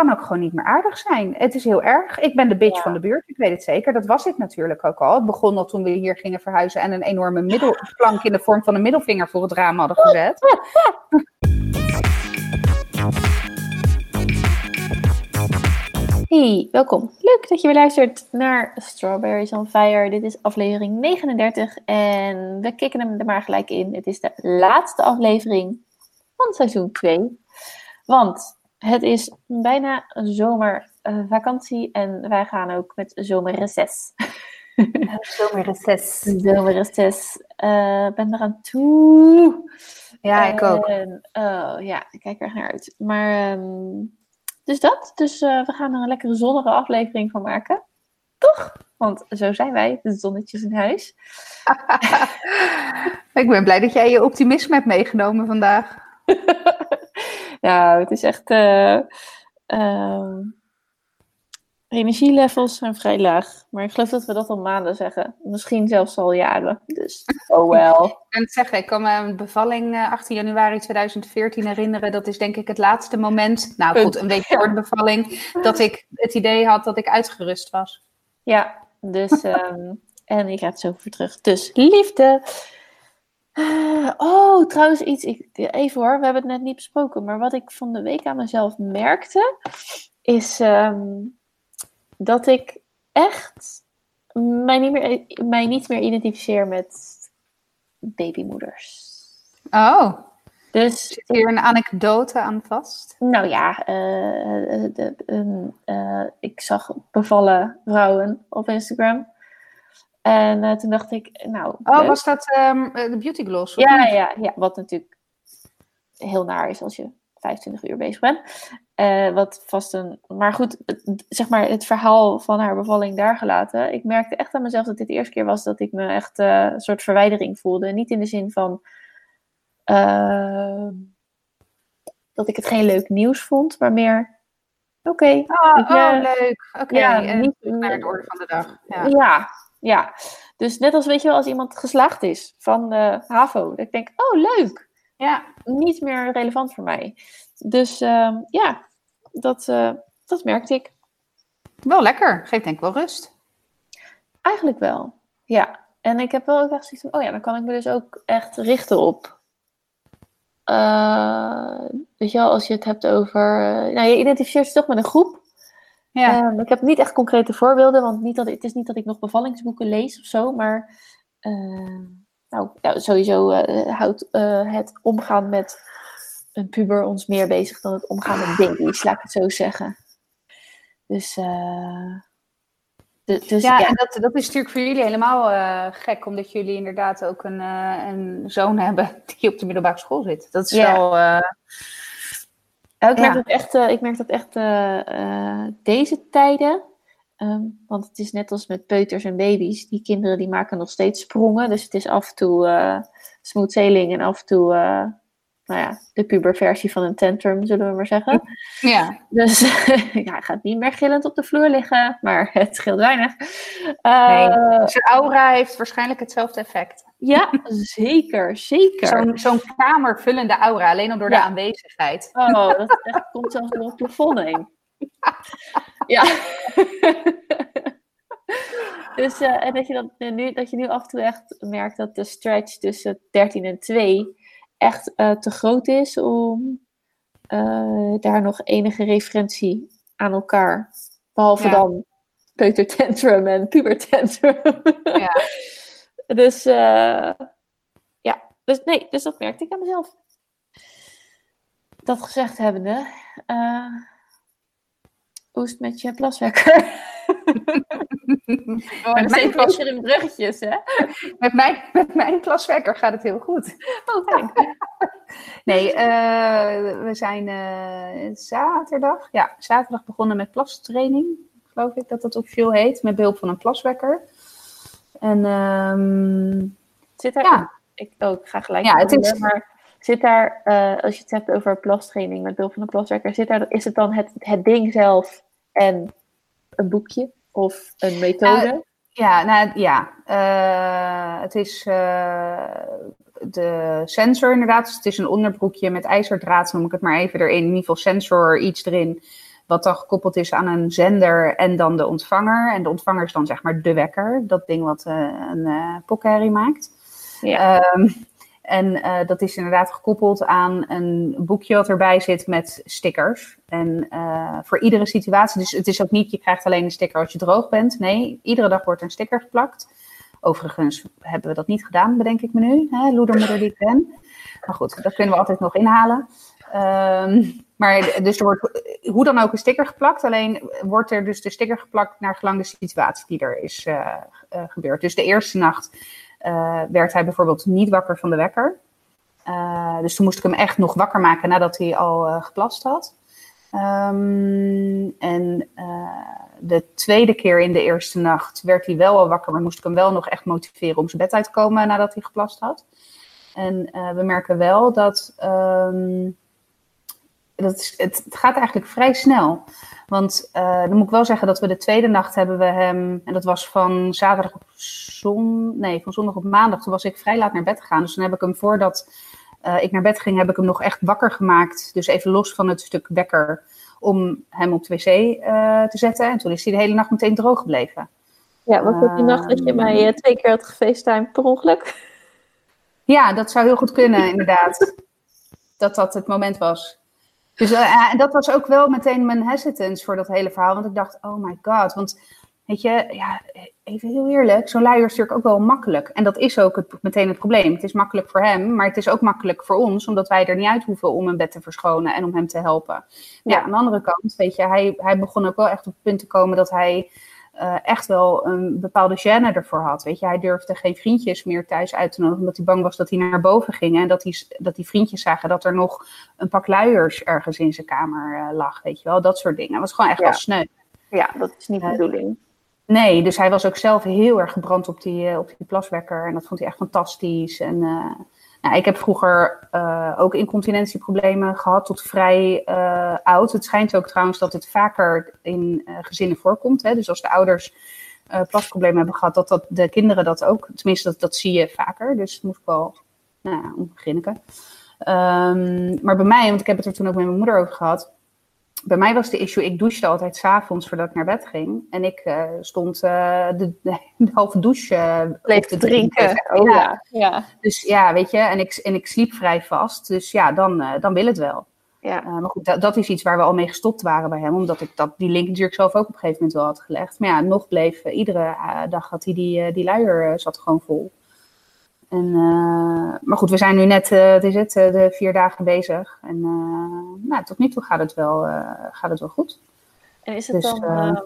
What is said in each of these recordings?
kan ook gewoon niet meer aardig zijn. Het is heel erg. Ik ben de bitch Ja. van de buurt, ik weet het zeker. Dat was ik natuurlijk ook al. Het begon al toen we hier gingen verhuizen en een enorme middelplank in de vorm van een middelvinger voor het raam hadden gezet. Hey, welkom. Leuk dat je weer luistert naar Strawberries on Fire. Dit is aflevering 39 en we kicken hem er maar gelijk in. Het is de laatste aflevering van seizoen 2. Want het is bijna zomervakantie en wij gaan ook met zomerreces. Zomerreces. Zomerreces. eh ben eraan toe. Ja, ik ook. En, oh, ja, ik kijk er naar uit. Maar, ehm, dus dat. Dus eh, we gaan er een lekkere zonnige aflevering van maken. Toch? Want zo zijn wij, de zonnetjes in huis. Ik ben blij dat jij je optimisme hebt meegenomen vandaag. nou, het is echt... eh ehm, energielevels zijn vrij laag. Maar ik geloof dat we dat al maanden zeggen. Misschien zelfs al jaren. Dus, oh well. Ik kan het zeggen, ik kan me een bevalling eh, 18 januari 2014 herinneren. Dat is denk ik het laatste moment, nou goed, een week voor de bevalling, dat ik het idee had dat ik uitgerust was. Ja, dus... ehm, en ik ga het zo voor terug. Dus liefde. Eh, oh, trouwens iets. Ik, even hoor, we hebben het net niet besproken. Maar wat ik van de week aan mezelf merkte... is ehm, dat ik echt mij niet, meer, mij niet meer identificeer met babymoeders. Oh, Dus zit hier een anekdote aan vast? Nou ja, eh, eh, de- ik zag bevallen vrouwen op Instagram. En eh, toen dacht ik, nou. Oh, leuk. was dat ehm, eh, de beauty gloss? ja, niet? ja, ja, wat natuurlijk heel naar is als je 25 uur bezig bent. Eh, wat vast een. Maar goed, het- zeg maar het verhaal van haar bevalling daar gelaten. Ik merkte echt aan mezelf dat dit de eerste keer was dat ik me echt een soort verwijdering voelde. Niet in de zin van. eh, dat ik het geen leuk nieuws vond, maar meer. Oké, Oh, oh, leuk. Oké, ja, en niet- naar de orde van de dag. Ja. Ja. Ja, Dus net als weet je wel, als iemand geslaagd is van de HAVO. Dat ik denk, oh leuk. ja. Niet meer relevant voor mij. Dus ehm, ja, dat, eh, dat merkte ik. Wel lekker. Geeft denk ik wel rust. Eigenlijk wel. Ja. En ik heb wel ook echt zoiets van, oh ja, dan kan ik me dus ook echt richten op. eh, weet je wel, als je het hebt over. nou, je identificeert je toch met een groep. Ja. Ehm, ik heb niet echt concrete voorbeelden, want niet dat, het is niet dat ik nog bevallingsboeken lees of zo, maar eh, nou, sowieso eh, houdt eh, het omgaan met een puber ons meer bezig dan het omgaan met baby's, laat ik het zo zeggen. Dus, eh, de- dus ja, ja, en dat, dat is natuurlijk voor jullie helemaal gek, omdat jullie inderdaad ook een, een zoon hebben die op de middelbare school zit. Dat is Ja. wel. Eh, ik merk dat echt, eh, ik merk dat echt eh, eh, deze tijden. ehm, want het is net als met peuters en baby's. Die kinderen die maken nog steeds sprongen. Dus het is af en toe eh smooth sailing en af en toe eh, nou ja, de puberversie van een tantrum, zullen we maar zeggen. ja. Dus ja, gaat niet meer gillend op de vloer liggen, maar het scheelt weinig. Eh, Nee. Zijn aura heeft waarschijnlijk hetzelfde effect. Ja, zeker, zeker. Zo'n zo'n kamervullende aura, alleen al door de aanwezigheid. Oh, dat echt, komt zelfs door het plafond heen. Ja. dus eh, en dat je, dat, eh, nu, dat je nu af en toe echt merkt dat de stretch tussen 13 en 2 echt eh, te groot is om daar nog enige referentie aan elkaar. Behalve Ja. dan peutertantrum en pubertantrum. Ja. dus eh, ja, dus nee, dus dat merkte ik aan mezelf. Dat gezegd hebbende, eh hoe is het met je plaswekker? Oh, met, mijn plas, in bruggetjes, hè? met, mijn, met mijn plaswekker gaat het heel goed. Oh. Nee, eh, we zijn zaterdag, ja, zaterdag begonnen met plastraining, geloof ik dat dat officieel heet, met behulp van een plaswekker. En ehm, Zit daar... ja, Ik, oh, ik ga gelijk Ja, het is- maar zit daar, eh, als je het hebt over plastraining met behulp van een plaswekker, zit daar, is het dan het, het ding zelf en een boekje of een methode? Ja, nou ja. eh, het is eh, de sensor inderdaad. Dus het is een onderbroekje met ijzerdraad, noem ik het maar even erin. In ieder geval sensor, iets erin. Wat dan gekoppeld is aan een zender en dan de ontvanger. En de ontvanger is dan zeg maar de wekker, dat ding wat uh, een uh, maakt. Ja. Um, en uh, dat is inderdaad gekoppeld aan een boekje wat erbij zit met stickers. En uh, voor iedere situatie, dus het is ook niet, je krijgt alleen een sticker als je droog bent. Nee, iedere dag wordt een sticker geplakt. Overigens hebben we dat niet gedaan, bedenk ik me nu. Hè? Loedermoeder die ik ben. Maar goed, dat kunnen we altijd nog inhalen. Um, maar dus er wordt hoe dan ook een sticker geplakt. Alleen wordt er dus de sticker geplakt naar gelang de situatie die er is uh, uh, gebeurd. Dus de eerste nacht uh, werd hij bijvoorbeeld niet wakker van de wekker. Dus toen moest ik hem echt nog wakker maken nadat hij al geplast had. Um, en de tweede keer in de eerste nacht werd hij wel al wakker, maar moest ik hem wel nog echt motiveren om zijn bed uit te komen nadat hij geplast had. En we merken wel dat, um, dat is, het, het, gaat eigenlijk vrij snel. Want uh, dan moet ik wel zeggen dat we de tweede nacht hebben we hem, en dat was van zaterdag op zon, nee, van zondag op maandag. Toen was ik vrij laat naar bed gegaan. Dus dan heb ik hem voordat uh, ik naar bed ging, heb ik hem nog echt wakker gemaakt. Dus even los van het stuk wekker om hem op de wc uh, te zetten. En toen is hij de hele nacht meteen droog gebleven. Ja, was dat die nacht dat je mij twee keer had gefacetimed per ongeluk? Ja, dat zou heel goed kunnen, inderdaad. dat dat het moment was. Dus uh, en dat was ook wel meteen mijn hesitance voor dat hele verhaal. Want ik dacht, oh my god. Want weet je, ja, even heel eerlijk, zo'n luier is natuurlijk ook wel makkelijk. En dat is ook het, meteen het probleem. Het is makkelijk voor hem, maar het is ook makkelijk voor ons, omdat wij er niet uit hoeven om een bed te verschonen en om hem te helpen. Ja, ja aan de andere kant, weet je, hij, hij begon ook wel echt op het punt te komen dat hij uh, echt wel een bepaalde gêne ervoor had. Weet je, hij durfde geen vriendjes meer thuis uit te nodigen, omdat hij bang was dat hij naar boven ging en dat, hij, dat die vriendjes zagen dat er nog een pak luiers ergens in zijn kamer uh, lag. Weet je wel, dat soort dingen. Dat was gewoon echt ja. wel sneu. Ja, dat is niet de bedoeling. Nee, dus hij was ook zelf heel erg gebrand op die, op die plaswekker. En dat vond hij echt fantastisch. En uh, nou, ik heb vroeger uh, ook incontinentieproblemen gehad tot vrij oud. Het schijnt ook trouwens dat het vaker in gezinnen voorkomt. Hè? Dus als de ouders plasproblemen hebben gehad, dat, dat de kinderen dat ook. Tenminste, dat, dat zie je vaker. Dus dat moet ik wel nou om beginnen. Um, maar bij mij, want ik heb het er toen ook met mijn moeder over gehad bij mij was de issue, ik douchte altijd s'avonds voordat ik naar bed ging. En ik uh, stond uh, de, halve douche uh, Bleef te drinken. drinken. Oh, ja. ja. Dus ja, weet je, en ik, en ik sliep vrij vast. Dus ja, dan, dan wil het wel. Ja. maar goed, dat, dat, is iets waar we al mee gestopt waren bij hem. Omdat ik dat, die link natuurlijk zelf ook op een gegeven moment wel had gelegd. Maar ja, nog bleef, iedere dag had hij die, die luier zat gewoon vol. En, uh, maar goed, we zijn nu net, uh, het is het, uh, de vier dagen bezig. En nou, tot nu toe gaat het wel, gaat het wel goed. En is het dus, dan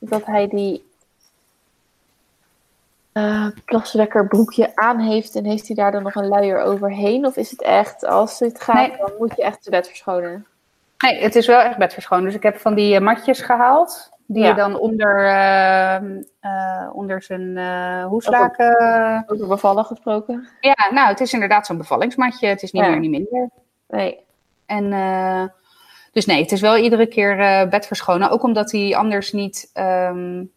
dat hij die plaswekker broekje aan heeft en heeft hij daar dan nog een luier overheen? Of is het echt, als het gaat, nee. dan moet je echt het bed verschonen? Nee, het is wel echt bed verschonen. Dus ik heb van die matjes gehaald. Die ja. je dan onder, uh, uh, onder zijn uh, hoeslaken... Over bevallen gesproken? Ja, nou, het is inderdaad zo'n bevallingsmatje. Het is niet ja. meer, niet minder. Nee. En, dus nee, het is wel iedere keer bed verschonen. Ook omdat hij anders niet... Um,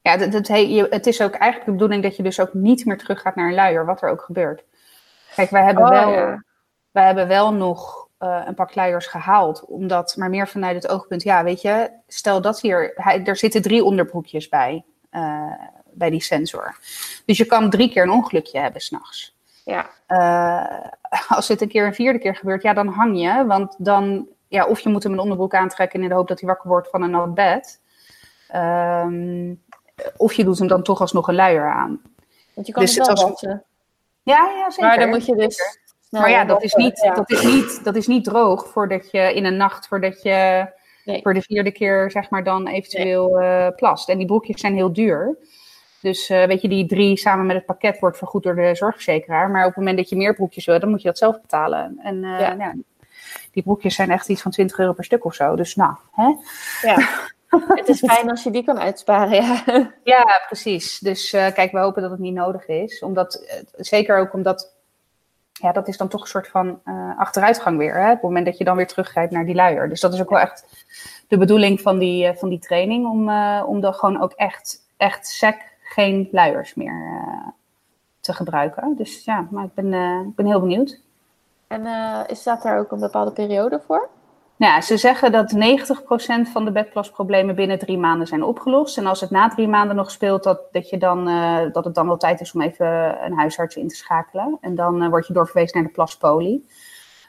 ja, dat, dat, het is ook eigenlijk de bedoeling dat je dus ook niet meer terug gaat naar een luier, wat er ook gebeurt. Kijk, wij hebben, oh, wel, ja. wij hebben wel nog uh, een pak luiers gehaald. Omdat, maar meer vanuit het oogpunt, ja, weet je, stel dat hier, hij, er zitten drie onderbroekjes bij, uh, bij die sensor. Dus je kan drie keer een ongelukje hebben s'nachts. Ja. Uh, als het een keer een vierde keer gebeurt, ja, dan hang je. Want dan, ja, of je moet hem een onderbroek aantrekken in de hoop dat hij wakker wordt van een nat bed. Um, of je doet hem dan toch alsnog een luier aan. Want je kan dus het wel was... Ja, ja, zeker. Maar dan moet je dus... Zeker. Nou, maar ja, dat is, niet, ja. dat, is niet, dat is niet droog voordat je in een nacht, voordat je nee. voor de vierde keer zeg maar dan eventueel nee. uh, plast. En die broekjes zijn heel duur. Dus uh, weet je, die drie samen met het pakket wordt vergoed door de zorgverzekeraar. Maar op het moment dat je meer broekjes wil, dan moet je dat zelf betalen. En uh, ja. Ja, die broekjes zijn echt iets van 20 euro per stuk of zo. Dus nou, hè? Ja. het is fijn als je die kan uitsparen, ja. Ja, precies. Dus kijk, we hopen dat het niet nodig is. Omdat, zeker ook omdat ja, dat is dan toch een soort van uh, achteruitgang weer. Hè? Op het moment dat je dan weer teruggrijpt naar die luier. Dus dat is ook wel echt de bedoeling van die, uh, van die training. Om, uh, om dan gewoon ook echt, echt sec geen luiers meer te gebruiken. Dus ja, maar ik ben, ik ben heel benieuwd. En is, staat daar ook een bepaalde periode voor? Nou ja, ze zeggen dat 90% van de bedplasproblemen binnen drie maanden zijn opgelost. En als het na drie maanden nog speelt, dat, dat, je dan, uh, dat het dan wel tijd is om even een huisarts in te schakelen. En dan uh, word je doorverwezen naar de plaspolie.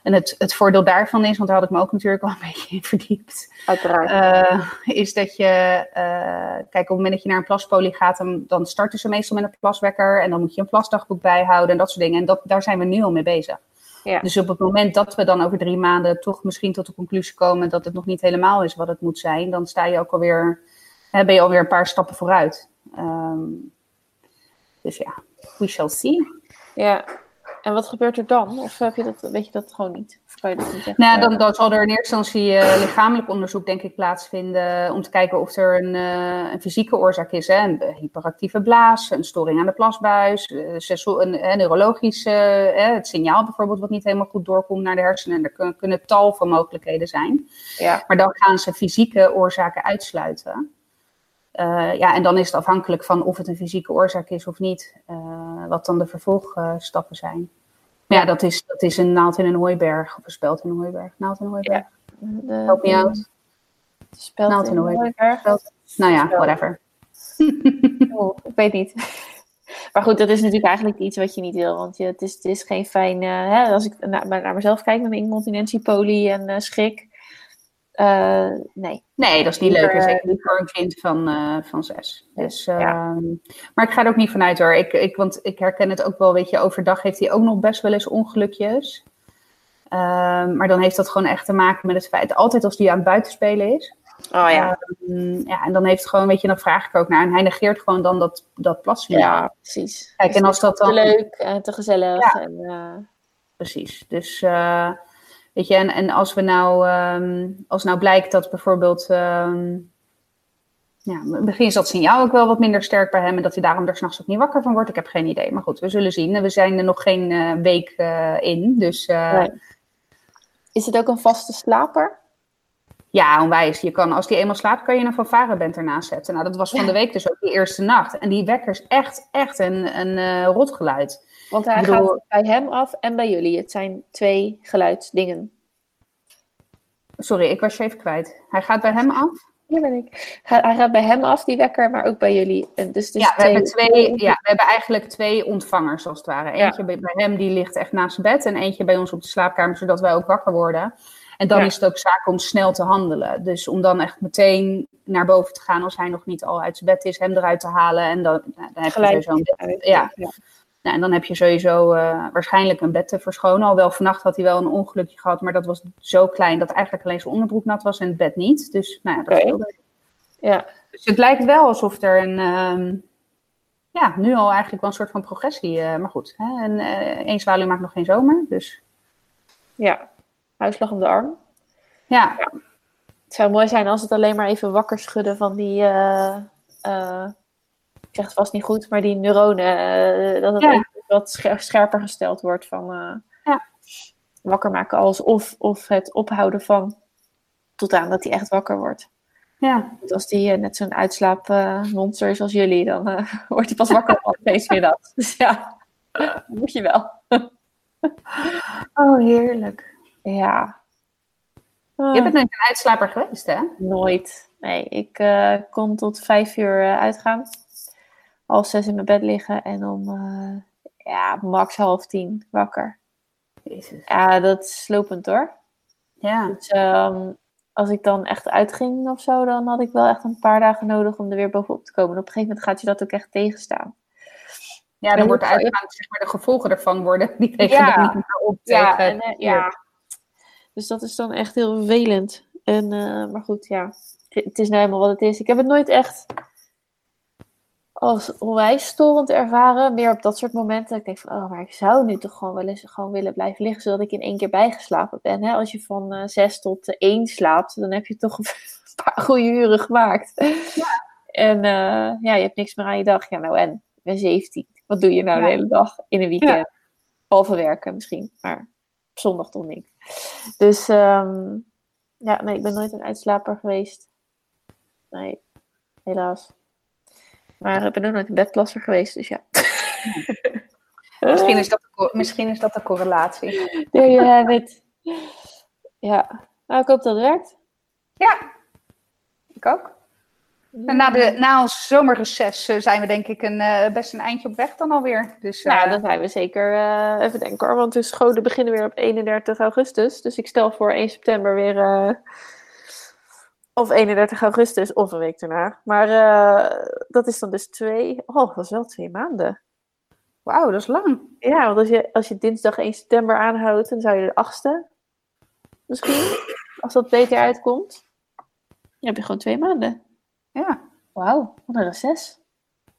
En het, het voordeel daarvan is, want daar had ik me ook natuurlijk al een beetje in verdiept. Uiteraard. Uh, is dat je, kijk, op het moment dat je naar een plaspolie gaat, dan, dan starten ze meestal met een plaswekker. En dan moet je een plasdagboek bijhouden en dat soort dingen. En dat, daar zijn we nu al mee bezig. Ja. Dus op het moment dat we dan over drie maanden toch misschien tot de conclusie komen dat het nog niet helemaal is wat het moet zijn, dan sta je ook alweer, hè, ben je alweer een paar stappen vooruit. Um, dus ja, we shall see. Ja, en wat gebeurt er dan? Of heb je dat, weet je dat gewoon niet? Of kan je dat niet echt, nou, dan, dan zal er in eerste instantie uh, lichamelijk onderzoek, denk ik, plaatsvinden. Om te kijken of er een, uh, een fysieke oorzaak is. Hè? Een hyperactieve blaas, een storing aan de plasbuis, een, een neurologisch het signaal bijvoorbeeld, wat niet helemaal goed doorkomt naar de hersenen. En er kunnen, kunnen tal van mogelijkheden zijn. Ja. Maar dan gaan ze fysieke oorzaken uitsluiten. Ja, en dan is het afhankelijk van of het een fysieke oorzaak is of niet, wat dan de vervolgstappen zijn. Maar ja, dat is, dat is een naald in een hooiberg, of een speld in een hooiberg. Naald in een hooiberg. Ja, de, Help me out. Speld naald in een hooiberg. Speld. Nou ja, whatever. Oh, ik weet niet. Maar goed, dat is natuurlijk eigenlijk iets wat je niet wil. Want je, het, is, het is geen fijn... Uh, hè, als ik naar, naar mezelf kijk met mijn incontinentiepolie en uh, schrik. Uh, nee. Nee, dat is niet leuk. Zeker niet voor een kind van, uh, van zes. Dus, uh, ja. Maar ik ga er ook niet vanuit hoor. Ik, ik, want ik herken het ook wel, weet je, overdag heeft hij ook nog best wel eens ongelukjes. Ehm, maar dan heeft dat gewoon echt te maken met het feit, altijd als hij aan het buitenspelen is. Oh ja. Um, ja, en dan heeft het gewoon, weet je, dan vraag ik ook naar. En hij negeert gewoon dan dat, dat plassen. Ja, precies. Kijk, en als dat dan. Te leuk en te gezellig. Ja. En, precies. Dus. Weet je, en, en als we nou, um, als nou blijkt dat bijvoorbeeld, um, ja, misschien is dat signaal ook wel wat minder sterk bij hem en dat hij daarom er s'nachts ook niet wakker van wordt. Ik heb geen idee, maar goed, we zullen zien. We zijn er nog geen uh, week uh, in, dus... Uh, nee. Is het ook een vaste slaper? Ja, onwijs. Je kan, als die eenmaal slaapt, kan je een fanfareband ernaast zetten. Nou, dat was van de week dus ook die eerste nacht. En die wekker is echt, echt een, een rotgeluid. Want hij bedoel... gaat bij hem af en bij jullie. Het zijn twee geluidsdingen. Sorry, ik was je even kwijt. Hij gaat bij hem af? Hier ben ik. Hij gaat bij hem af, die wekker, maar ook bij jullie. Dus, dus ja, we hebben, twee, ja, we hebben eigenlijk twee ontvangers, als het ware. Eentje ja. bij, hem, die ligt echt naast bed. En eentje bij ons op de slaapkamer, zodat wij ook wakker worden. En dan ja. is het ook zaak om snel te handelen. Dus om dan echt meteen naar boven te gaan als hij nog niet al uit zijn bed is, hem eruit te halen. En dan, nou, dan heb je bed. Ja. ja. Nou, en dan heb je sowieso uh, waarschijnlijk een bed te verschonen. Alhoewel vannacht had hij wel een ongelukje gehad, maar dat was zo klein dat eigenlijk alleen zijn onderbroek nat was en het bed niet. Dus nou ja, dat okay. Ja. Dus het lijkt wel alsof er een, um, ja, nu al eigenlijk wel een soort van progressie, uh, maar goed. Hè? En uh, één zwaluw maakt nog geen zomer, dus. Ja, huisslag op de arm. Ja. ja. Het zou mooi zijn als het alleen maar even wakker schudden van die, zeg het vast niet goed, maar die neuronen, uh, dat het Ja. wat scher- scherper gesteld wordt van uh, Ja. wakker maken als of, of het ophouden van tot aan dat hij echt wakker wordt. Ja, Want als die uh, net zo'n uitslaapmonster is als jullie, dan uh, wordt hij pas wakker van feestmiddag. Dus ja, moet je wel. oh heerlijk. Ja. Je bent nooit een uitslaper geweest, hè? Nooit. Nee, ik uh, kon tot vijf uur uh, uitgaan. Half zes in mijn bed liggen en om uh, ja, max half tien wakker. Jezus. Ja, dat is slopend hoor. Ja. Dus um, als ik dan echt uitging of zo, dan had ik wel echt een paar dagen nodig om er weer bovenop te komen. En op een gegeven moment gaat je dat ook echt tegenstaan. Ja, dan wordt uitgaan, zeg maar, de gevolgen ervan worden, die tegen Ja. niet meer op Ja, tegen en, eh, ja. Dus dat is dan echt heel vervelend. En, eh, maar goed, ja. Het is nou helemaal wat het is. Ik heb het nooit echt als onwijs storend ervaren. Meer op dat soort momenten. Dat ik denk van, oh, maar ik zou nu toch gewoon wel eens gewoon willen blijven liggen. Zodat ik in één keer bijgeslapen ben. Hè? Als je van eh, zes tot eh, één slaapt, dan heb je toch een paar goede uren gemaakt. En eh, ja, je hebt niks meer aan je dag. Ja, nou en? Ik ben 17. Wat doe je nou Ja. de hele dag in een weekend? Behalve werken misschien, maar op zondag toch niet. Dus ehm, ja, nee, ik ben nooit een uitslaper geweest. Nee, helaas. Maar ik ben ook nooit een bedplasser geweest, dus ja. Misschien is, dat de, misschien is dat de correlatie. There you have it. Ja, Nou, ik hoop dat het werkt. Ja, ik ook. En na, de, na ons zomerreces eh, zijn we denk ik een, eh, best een eindje op weg dan alweer. Dus, Nou, eh, dan zijn we zeker even denken hoor. Want de scholen beginnen weer op 31 augustus. Dus ik stel voor 1 september weer. Of 31 augustus of een week daarna. Maar eh, dat is dan dus twee. Oh, dat is wel twee maanden. Wauw, dat is lang. Ja, want als je, als je dinsdag 1 september aanhoudt, dan zou je de 8e misschien. Als dat beter uitkomt. Dan heb je gewoon twee maanden. Ja, Wauw, wat een reces.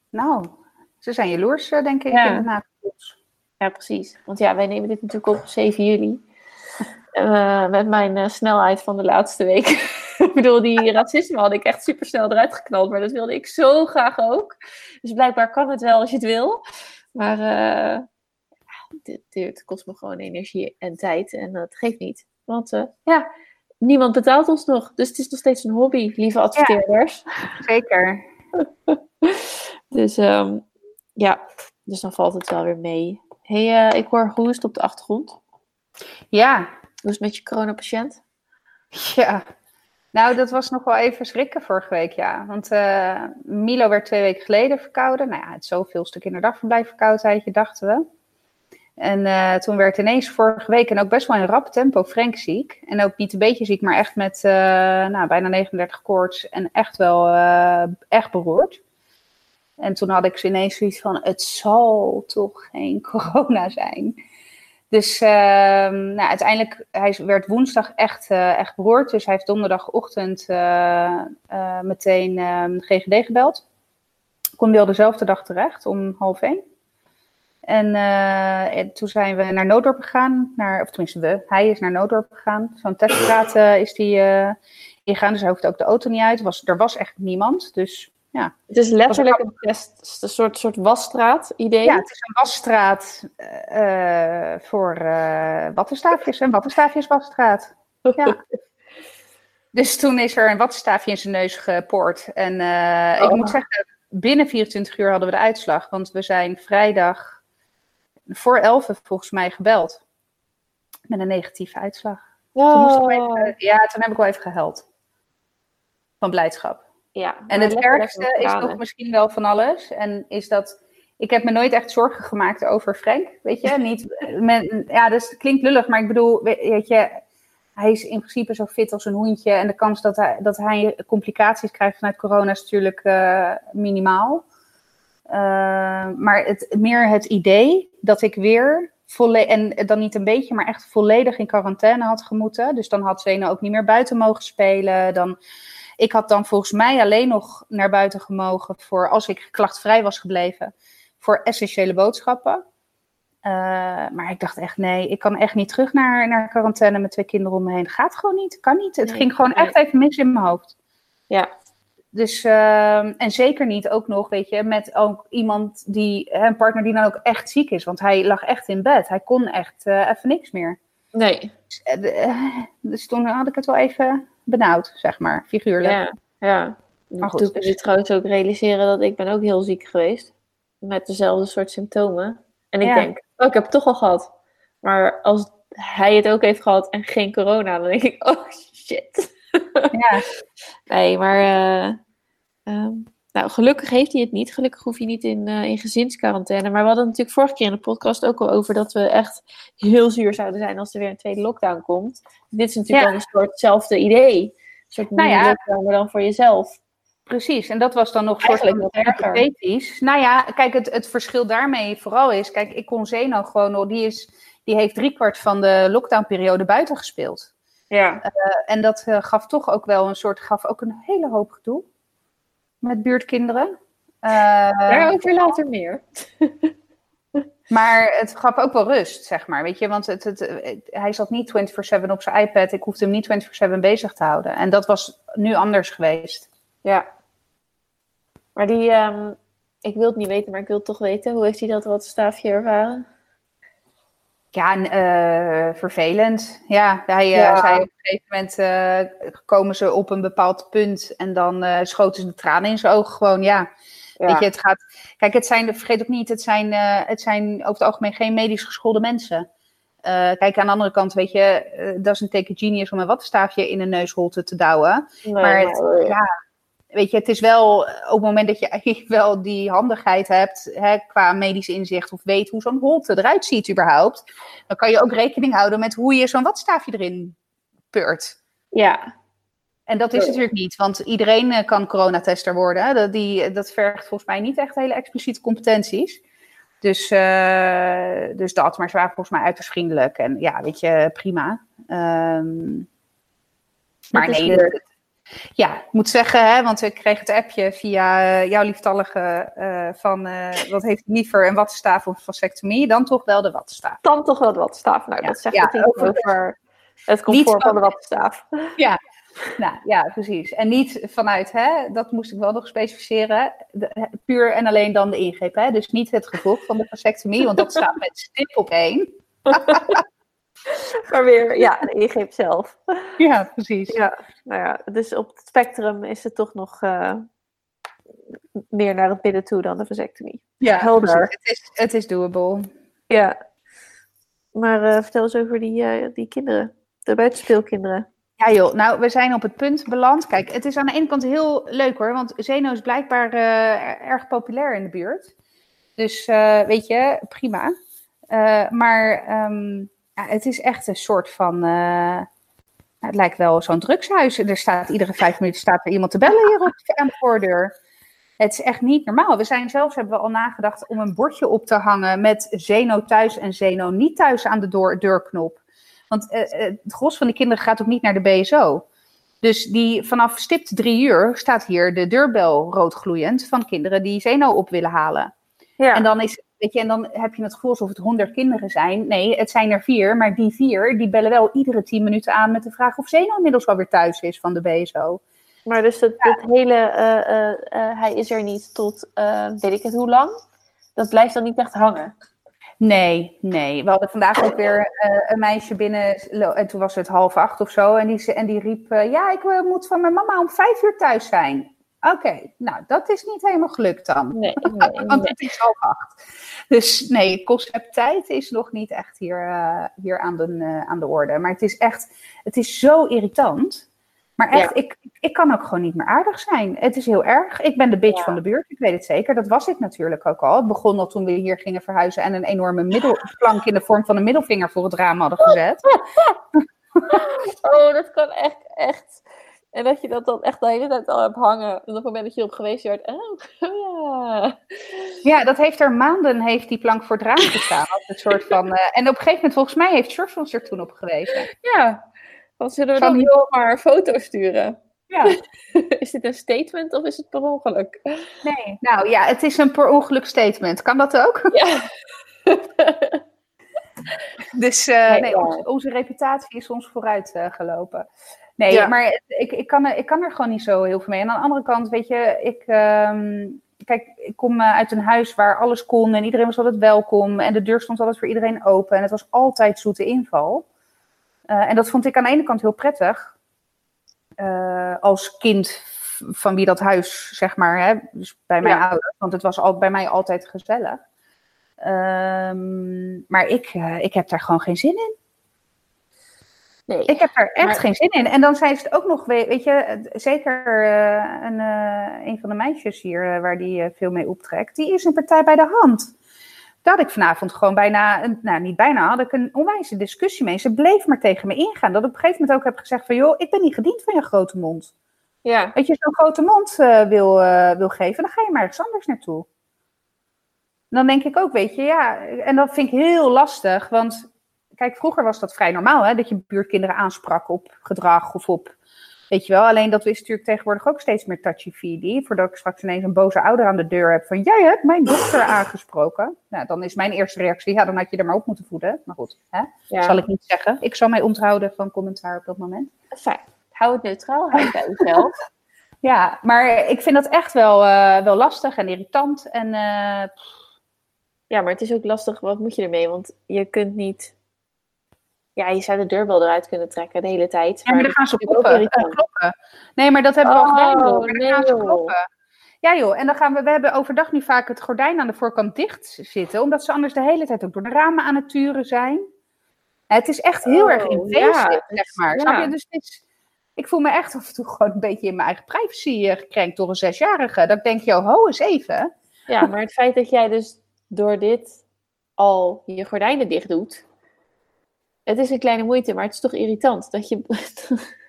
nou, ze zijn jaloers eh, denk ik Ja. in de. Ja, precies. Want ja, wij nemen dit natuurlijk op 7 juli. Eh, met mijn snelheid van de laatste week. ik bedoel, die racisme had ik echt super snel eruit geknald. Maar dat wilde ik zo graag ook. Dus blijkbaar kan het wel als je het wil. Maar eh, dit, dit kost me gewoon energie en tijd. En dat geeft niet. Want eh, ja, niemand betaalt ons nog. Dus het is nog steeds een hobby, lieve adverteerders. Zeker. Dus ehm, ja, dus dan valt het wel weer mee. hey, eh, ik hoor hoest op de achtergrond. Ja, Hoe is het met je coronapatiënt? ja. Nou, dat was nog wel even schrikken vorige week, ja. Want eh, Milo werd twee weken geleden verkouden. Nou ja, het zoveelste kinderdagverblijf verkoudheidje, dachten we. En eh, toen werd ineens vorige week, en ook best wel in rap tempo, Frank ziek. En ook niet een beetje ziek, maar echt met eh, nou, bijna 39 koorts. En echt wel echt beroerd. En toen had ik ineens zoiets van, het zal toch geen corona zijn. Dus ehm, nou, uiteindelijk, hij werd woensdag echt, eh, echt beroerd. Dus hij heeft donderdagochtend eh, meteen ehm, GGD gebeld. Hij al dezelfde dag terecht, om half één. En, en toen zijn we naar Nooddorp gegaan. Naar, of tenminste, we. Hij is naar Nooddorp gegaan. Zo'n teststraat is die ingegaan. Dus hij hoefde ook de auto niet uit. Was, er was echt niemand. Dus ja. Het is letterlijk een soort, soort wasstraat-idee. Ja, het is een wasstraat eh, voor eh wattenstaafjes. Een wattenstaafjes wasstraat. Ja. Dus toen is er een wattenstaafje in zijn neus gepoord. En eh, ik Oh. moet zeggen, binnen 24 uur hadden we de uitslag. Want we zijn vrijdag voor 11 volgens mij gebeld. Met een negatieve uitslag. Toen moest ik wel Oh. even, ja, toen heb ik wel even gehuild. Van blijdschap. Ja, En het ergste is nog misschien wel van alles. En is dat. Ik heb me nooit echt zorgen gemaakt over Frank. Weet je, niet. Ja, dus het klinkt lullig, maar ik bedoel, we- weet je. Hij is in principe zo fit als een hoentje. En de kans dat hij, dat hij complicaties krijgt vanuit corona is natuurlijk eh, minimaal. Eh, maar het, meer het idee dat ik weer. volle- en dan niet een beetje, maar echt volledig in quarantaine had gemoeten. Dus dan had Zeno ook niet meer buiten mogen spelen. Dan ik had dan volgens mij alleen nog naar buiten gemogen voor als ik klachtvrij was gebleven voor essentiële boodschappen. Eh, maar ik dacht echt, nee, ik kan echt niet terug naar, naar quarantaine met twee kinderen om me heen. Gaat gewoon niet, kan niet. Het Nee, ging gewoon nee. echt even mis in mijn hoofd. Ja, Dus, ehm, en zeker niet ook nog, weet je, met ook iemand die, een partner die dan ook echt ziek is. Want hij lag echt in bed. Hij kon echt eh, even niks meer. nee. Dus, de- eh, dus toen had ik het wel even benauwd, zeg maar, figuurlijk. Ja, ja. Maar goed, Toen kun dus- je trouwens ook realiseren dat ik ben ook heel ziek geweest. Met dezelfde soort symptomen. En ik Ja. denk, oh, ik heb het toch al gehad. Maar als hij het ook heeft gehad en geen corona, dan denk ik, oh shit. Ja. Nee, maar eh, ehm, nou, gelukkig heeft hij het niet. Gelukkig hoef je niet in, eh, in gezinsquarantaine. Maar we hadden natuurlijk vorige keer in de podcast ook al over dat we echt heel zuur zouden zijn als er weer een tweede lockdown komt. Dit is natuurlijk Ja. al een soortzelfde idee. Een soort Nou ja. lockdown, maar dan voor jezelf. Precies, en dat was dan nog soort nog erger. hypothetisch. Nou ja, kijk, het, het verschil daarmee vooral is... Kijk, ik kon Zeno gewoon. Die, is, die heeft driekwart van de lockdownperiode buiten gespeeld. Ja. En dat eh, gaf toch ook wel een soort... Gaf ook een hele hoop gedoe. Met buurtkinderen. Eh, Daarover later meer. maar het gaf ook wel rust, zeg maar. Weet je, want het, het, hij zat niet 24-7 op zijn iPad. Ik hoefde hem niet 24-7 bezig te houden. En dat was nu anders geweest. Ja. Maar die, ehm, ik wil het niet weten, maar ik wil het toch weten. Hoe heeft hij dat wat staafje ervaren? Ja, eh, vervelend. Ja, hij eh, Ja. zei op een gegeven moment eh, komen ze op een bepaald punt en dan schoten ze de tranen in zijn ogen gewoon. Ja, weet je, het gaat. Kijk, het zijn, vergeet ook niet, het zijn, het zijn over het algemeen geen medisch geschoolde mensen. Kijk, aan de andere kant, weet je, dat is een teken genius om een wattenstaafje in een neusholte te douwen. Nee, maar het, ja, weet je, het is wel eh, op het moment dat je eigenlijk wel die handigheid hebt hè, qua medisch inzicht of weet hoe zo'n holte eruit ziet überhaupt, dan kan je ook rekening houden met hoe je zo'n wattenstaafje erin peurt. ja, En dat is natuurlijk niet, want iedereen eh, kan coronatester worden. Hè? Dat, die, dat vergt volgens mij niet echt hele expliciete competenties. Dus, eh, dus dat, maar ze waren volgens mij uiterst vriendelijk. En ja, weet je, prima. Ehm, maar nee, weer- ja, ik moet zeggen, hè, want ik kreeg het appje via eh, jouw lieftallige eh, van eh, wat heeft liever, een wattenstaaf of vasectomie? Dan toch wel de wattenstaaf. dan toch wel de wattenstaaf. Nou, Ja, dat zegt ja, het over- over het comfort van de wattenstaaf. Nou ja, precies. En niet vanuit, hè, dat moest ik wel nog specificeren, de- puur en alleen dan de ingreep. Hè? Dus niet het gevolg van de vasectomie, want dat staat met stip op één. Maar weer, ja, de ingreep zelf. Ja, precies. Ja, nou ja, dus op het spectrum is het toch nog eh, meer naar het midden toe dan de vasectomie. Ja, Helder. Het is, het is doable. Ja. Maar eh, vertel eens over die, eh, die kinderen, de buitenspeelkinderen. Ja joh, nou we zijn op het punt beland. Kijk, het is aan de ene kant heel leuk hoor, want Zeno is blijkbaar erg populair in de buurt. Dus weet je, prima. Maar ehm, ja, het is echt een soort van, eh, nou, het lijkt wel zo'n drugshuis. Er staat iedere vijf minuten staat er iemand te bellen hier op, aan de voordeur. Het is echt niet normaal. We zijn zelfs, hebben we al nagedacht om een bordje op te hangen met Zeno thuis en Zeno niet thuis aan de door- deurknop. Want eh, eh, het gros van de kinderen gaat ook niet naar de BSO. Dus die, vanaf stipt drie uur staat hier de deurbel roodgloeiend van kinderen die Zeno op willen halen. Ja, En dan, is, weet je, en dan heb je het gevoel alsof het honderd kinderen zijn. Nee, het zijn er vier, maar die vier die bellen wel iedere tien minuten aan met de vraag of Zeno inmiddels wel weer thuis is van de BSO. maar dus dat, dat hele, eh, eh, eh, hij is er niet tot, weet ik het hoe lang, dat blijft dan niet echt hangen. Nee, nee. We hadden vandaag ook weer een meisje binnen. En toen was het half acht of zo. En die, en die riep: Ja, ik moet van mijn mama om vijf uur thuis zijn. Oké, nou, dat is niet helemaal gelukt dan. Nee, nee, Want het is half acht. Dus nee, concepttijd is nog niet echt hier, eh, hier aan, de, eh, aan de orde. Maar het is echt, het is zo irritant. Maar echt, Ja. ik, ik kan ook gewoon niet meer aardig zijn. Het is heel erg. Ik ben de bitch Ja. van de buurt, ik weet het zeker. Dat was ik natuurlijk ook al. Het begon al toen we hier gingen verhuizen en een enorme middelplank in de vorm van een middelvinger voor het raam hadden gezet. Oh, dat kan echt, echt. En dat je dat dan echt de hele tijd al hebt hangen. En op het moment dat je erop geweest werd, oh, ja. Ja, dat heeft er maanden heeft die plank voor het raam gestaan. Als een soort van, eh, en op een gegeven moment, volgens mij, heeft George ons er toen op gewezen. Ja. Dan zullen we Van, dan joh. maar een foto sturen. Ja. Is dit een statement of is het per ongeluk? Nee, nou ja, het is een per ongeluk statement. Kan dat ook? Ja. Dus eh, Nee, onze, onze reputatie is ons vooruit eh, gelopen. Nee, Ja. maar ik, ik, kan er, ik kan er gewoon niet zo heel veel mee. En aan de andere kant, weet je, ik, ehm, kijk, ik kom eh, uit een huis waar alles kon en iedereen was altijd welkom. En de deur stond altijd voor iedereen open. En het was altijd zoete inval. Eh, en dat vond ik aan de ene kant heel prettig. eh, als kind van wie dat huis, zeg maar, hè, dus bij mijn Ja. ouders. Want het was al, bij mij altijd gezellig. Ehm, maar ik, ik heb daar gewoon geen zin in. Nee. Ik heb daar echt Maar- geen zin in. En dan zijn ze het ook nog, we- weet je, zeker eh, een, eh, een van de meisjes hier eh, waar die veel mee optrekt, die is een partij bij de hand. Had ik vanavond gewoon bijna, een, nou niet bijna, had ik een onwijze discussie mee. Ze bleef maar tegen me ingaan. Dat ik op een gegeven moment ook heb gezegd van, joh, ik ben niet gediend van je grote mond. Ja. Dat je zo'n grote mond wil, wil geven, dan ga je maar ergens anders naartoe. Dan denk ik ook, weet je, ja, en dat vind ik heel lastig, want kijk, vroeger was dat vrij normaal, hè, dat je buurtkinderen aansprak op gedrag of op, weet je wel. Alleen dat is natuurlijk tegenwoordig ook steeds meer touchy-feely, voordat ik straks ineens een boze ouder aan de deur heb van, jij hebt mijn dochter aangesproken. Nou, dan is mijn eerste reactie, ja, dan had je er maar op moeten voeden. Maar goed, hè, ja. zal ik niet zeggen. Ik zal mij onthouden van commentaar op dat moment. Fijn. Hou het neutraal, hou het bij jezelf. Ja, maar ik vind dat echt wel, eh, wel lastig en irritant. En eh, Ja, maar het is ook lastig, wat moet je ermee? Want je kunt niet... Ja, je zou de deurbel eruit kunnen trekken de hele tijd. ja, maar dan gaan ze kloppen, eh, kloppen. Nee, maar dat hebben we al Oh, gedaan. joh. Maar dan nee, gaan ze kloppen. Ja joh, en dan gaan we, we hebben overdag nu vaak het gordijn aan de voorkant dicht zitten. Omdat ze anders de hele tijd ook door de ramen aan het turen zijn. Het is echt heel erg Oh, ja, zeg maar. ja. Snap je? Dus is, ik voel me echt af en toe gewoon een beetje in mijn eigen privacy eh, gekrenkt door een zesjarige. Dat ik denk, joh, ho eens even. Ja, maar het feit dat jij dus door dit al je gordijnen dicht doet. Het is een kleine moeite, maar het is toch irritant dat je.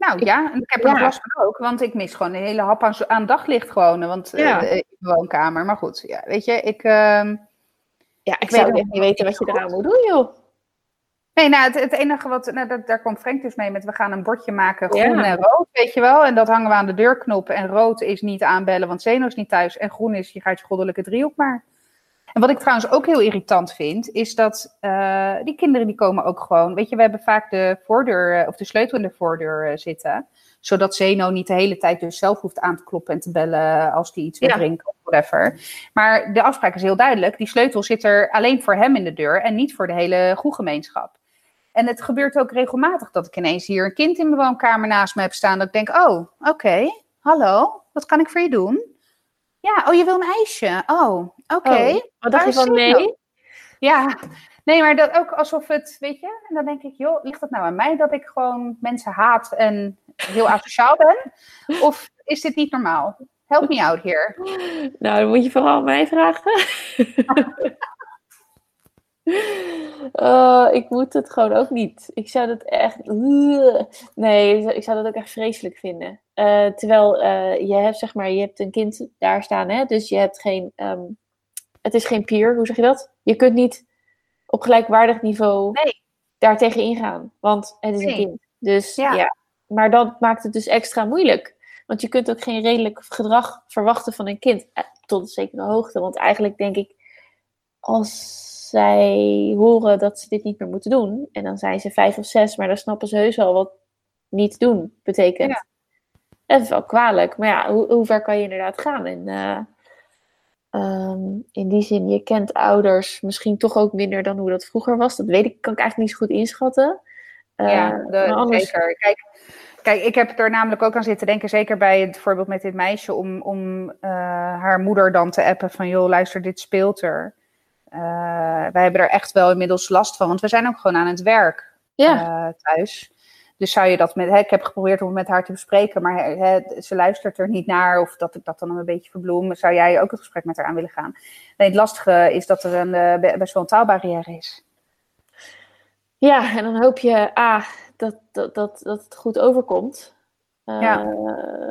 Nou ja, en ik heb er ja. last van ook, want ik mis gewoon een hele hap aan, aan daglicht gewoon. Want eh, Ja. in de woonkamer. Maar goed, ja, weet je, ik... ehm, ja, ik weet zou echt niet weten wat je eraan moet doen, joh. Nee, nou, het, het enige wat, nou, dat, daar komt Frank dus mee met, we gaan een bordje maken, groen Ja. en rood, weet je wel. En dat hangen we aan de deurknop. En rood is niet aanbellen, want Zeno is niet thuis. En groen is, je gaat je goddelijke driehoek maar. En wat ik trouwens ook heel irritant vind, is dat eh, die kinderen die komen ook gewoon, weet je, we hebben vaak de voordeur, eh, of de sleutel in de voordeur eh, zitten. Zodat Zeno niet de hele tijd dus zelf hoeft aan te kloppen en te bellen als hij iets wil Ja. drinken of whatever. Maar de afspraak is heel duidelijk. Die sleutel zit er alleen voor hem in de deur en niet voor de hele groegemeenschap. En het gebeurt ook regelmatig dat ik ineens hier een kind in mijn woonkamer naast me heb staan. Dat ik denk, oh, oké, hallo, wat kan ik voor je doen? Ja, oh, je wil een ijsje? Oh, oké. Oh, wat dacht Waar je van nee? Ja, nee, maar dat ook alsof het, weet je, en dan denk ik, joh, ligt het nou aan mij dat ik gewoon mensen haat en heel asociaal ben? Of is dit niet normaal? Help me out here. Nou, dan moet je vooral mij vragen. Eh, ik moet het gewoon ook niet. Ik zou dat echt. Nee, ik zou dat ook echt vreselijk vinden. Eh, terwijl eh, je hebt, zeg maar, je hebt een kind daar staan, hè? Dus je hebt geen. ehm, het is geen peer, hoe zeg je dat? Je kunt niet op gelijkwaardig niveau Nee. daar tegen ingaan. Want het is een kind. Dus Ja. ja. Maar dat maakt het dus extra moeilijk. Want je kunt ook geen redelijk gedrag verwachten van een kind. eh, Tot een zekere hoogte. Want eigenlijk denk ik, als zij horen dat ze dit niet meer moeten doen. En dan zijn ze vijf of zes, maar dan snappen ze heus wel wat niet doen betekent. Ja. Dat is wel kwalijk. Maar ja, hoe, hoe ver kan je inderdaad gaan? En eh, ehm, in die zin, je kent ouders misschien toch ook minder dan hoe dat vroeger was. Dat weet ik, kan ik eigenlijk niet zo goed inschatten. Eh, ja, de- maar anders- zeker. Kijk, kijk, ik heb er namelijk ook aan zitten denken, zeker bij het voorbeeld met dit meisje, om, om eh, haar moeder dan te appen van, joh, luister, dit speelt er. Wij hebben er echt wel inmiddels last van, want we zijn ook gewoon aan het werk Ja, thuis. Dus zou je dat met, hè, ik heb geprobeerd om het met haar te bespreken, maar hè, ze luistert er niet naar, of dat ik dat dan een beetje verbloem. Zou jij ook het gesprek met haar aan willen gaan? Nee, het lastige is dat er een, eh, be- best wel een taalbarrière is. ja, en dan hoop je A, dat, dat, dat, dat het goed overkomt. Eh, Ja.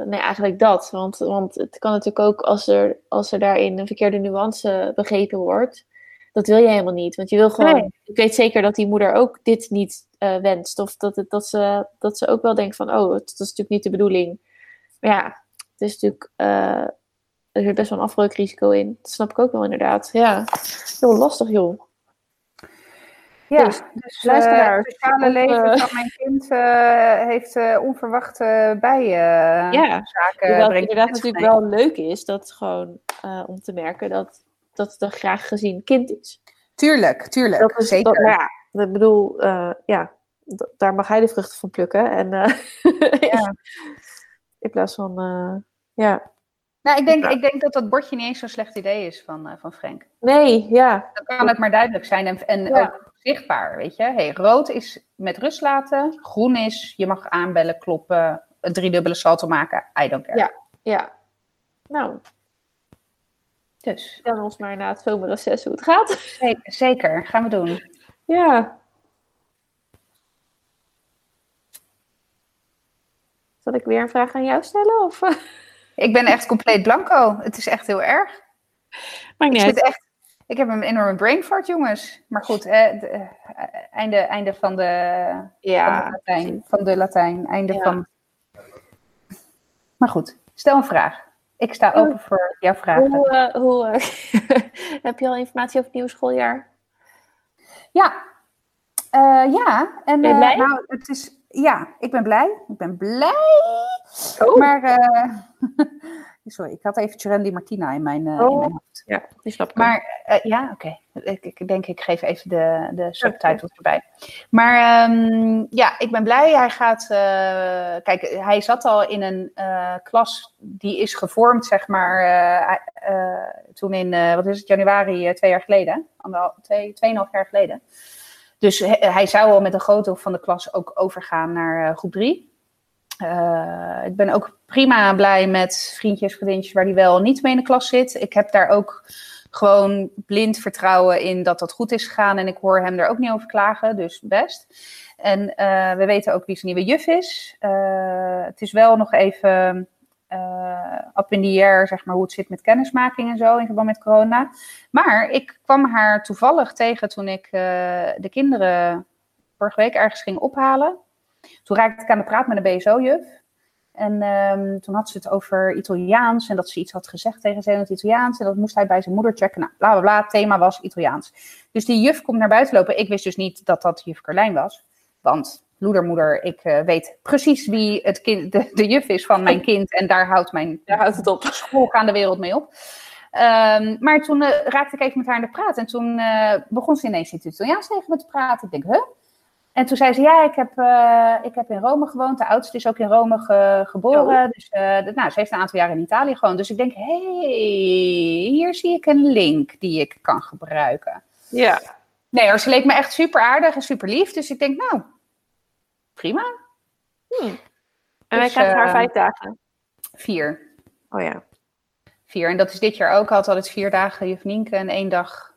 Nee, eigenlijk dat. Want, want het kan natuurlijk ook als er, als er daarin een verkeerde nuance begrepen wordt. Dat wil je helemaal niet. Want je wil gewoon. Nee. Ik weet zeker dat die moeder ook dit niet eh, wenst. Of dat, het, dat, ze, dat ze ook wel denkt van: oh, dat is natuurlijk niet de bedoeling. Maar ja, het is natuurlijk. eh, er zit best wel een afbreukrisico in. Dat snap ik ook wel inderdaad. Ja, heel lastig joh. Ja, Dus, dus luisteraars, het sociale leven eh, van mijn kind eh, heeft eh, onverwachte bijzaken Ja, Inderdaad, brengt inderdaad natuurlijk mee. wel leuk is dat gewoon eh, om te merken dat, dat het een graag gezien kind is. Tuurlijk, tuurlijk, Dat is zeker. Dat, nou ja, ik bedoel, eh, ja, daar mag hij de vruchten van plukken. En, eh, Ja. in plaats van, eh, ja. Nou, ik denk, ik denk dat dat bordje niet eens zo'n slecht idee is van, eh, van Frank. Nee, ja. Dan kan het maar duidelijk zijn en, en Ja. ook zichtbaar, weet je. Hey, rood is met rust laten, groen is je mag aanbellen, kloppen, een driedubbele salto maken, I don't care. Ja. Ja. Nou, Dus, vertel ons maar na het zomerreces hoe het gaat. zeker, zeker, gaan we doen. Ja. Zal ik weer een vraag aan jou stellen? Of? Ik ben echt compleet blanco. Het is echt heel erg. Maakt Ik niet zit echt. Ik heb een enorme brain fart, jongens. Maar goed, eh, de- eh, einde, einde van de, van de Ja. Latijn. Van de Latijn. Einde Ja. van. Maar goed, stel een vraag. Ik sta open voor jouw vragen. Hoe, eh, hoe, eh, heb je al informatie over het nieuwe schooljaar? Ja, Eh, ja. En, Ben je blij? nou, het is. Ja, ik ben blij. Ik ben blij. Oh. Maar. eh, sorry, ik had even Randy Martina in mijn, eh, in Oh. mijn hoofd. Ja, die snap ik. Maar eh, ja, oké. Ik, ik denk, ik geef even de, de subtitles erbij. Maar ehm, ja, ik ben blij. Hij gaat. eh, kijk, hij zat al in een eh, klas die is gevormd, zeg maar. eh, eh, toen in, eh, wat is het, januari, eh, twee jaar geleden. Anderhal, twee, tweeënhalf jaar geleden. Dus hij zou al met een groot deel van de klas ook overgaan naar groep 3. ik ben ook prima blij met vriendjes, vriendjes waar die wel niet mee in de klas zit. Ik heb daar ook gewoon blind vertrouwen in dat dat goed is gegaan. En ik hoor hem er ook niet over klagen, dus best. En uh, we weten ook wie zijn nieuwe juf is. Uh, het is wel nog even uh, in zeg maar, hoe het zit met kennismaking en zo in verband met corona. Maar ik kwam haar toevallig tegen toen ik de kinderen vorige week ergens ging ophalen. Toen raakte ik aan de praat met een BSO-juf. En um, toen had ze het over Italiaans en dat ze iets had gezegd tegen ze in het Italiaans. En dat moest hij bij zijn moeder checken. Nou, bla bla bla. Het thema was Italiaans. Dus die juf komt naar buiten lopen. Ik wist dus niet dat dat juf Carlijn was. Want loedermoeder, ik uh, weet precies wie het kind, de, de, juf is van mijn kind. En daar houdt, mijn, daar houdt het op. schoolgaande wereld mee op. Um, maar toen uh, raakte ik even met haar aan de praat. En toen uh, begon ze ineens in het Italiaans tegen me te praten. Ik denk, huh? En toen zei ze, ja, ik heb, uh, ik heb in Rome gewoond. De oudste is ook in Rome ge, geboren. Oh. Dus uh, nou, ze heeft een aantal jaar in Italië gewoond. Dus ik denk, hé, hey, hier zie ik een link die ik kan gebruiken. Ja. Nee ze leek me echt super aardig en super lief. Dus ik denk, nou, prima. Hmm. En dus, hij krijgt haar uh, vijf dagen? Vier. Oh ja. Vier. En dat is dit jaar ook altijd vier dagen juf Nienke en één dag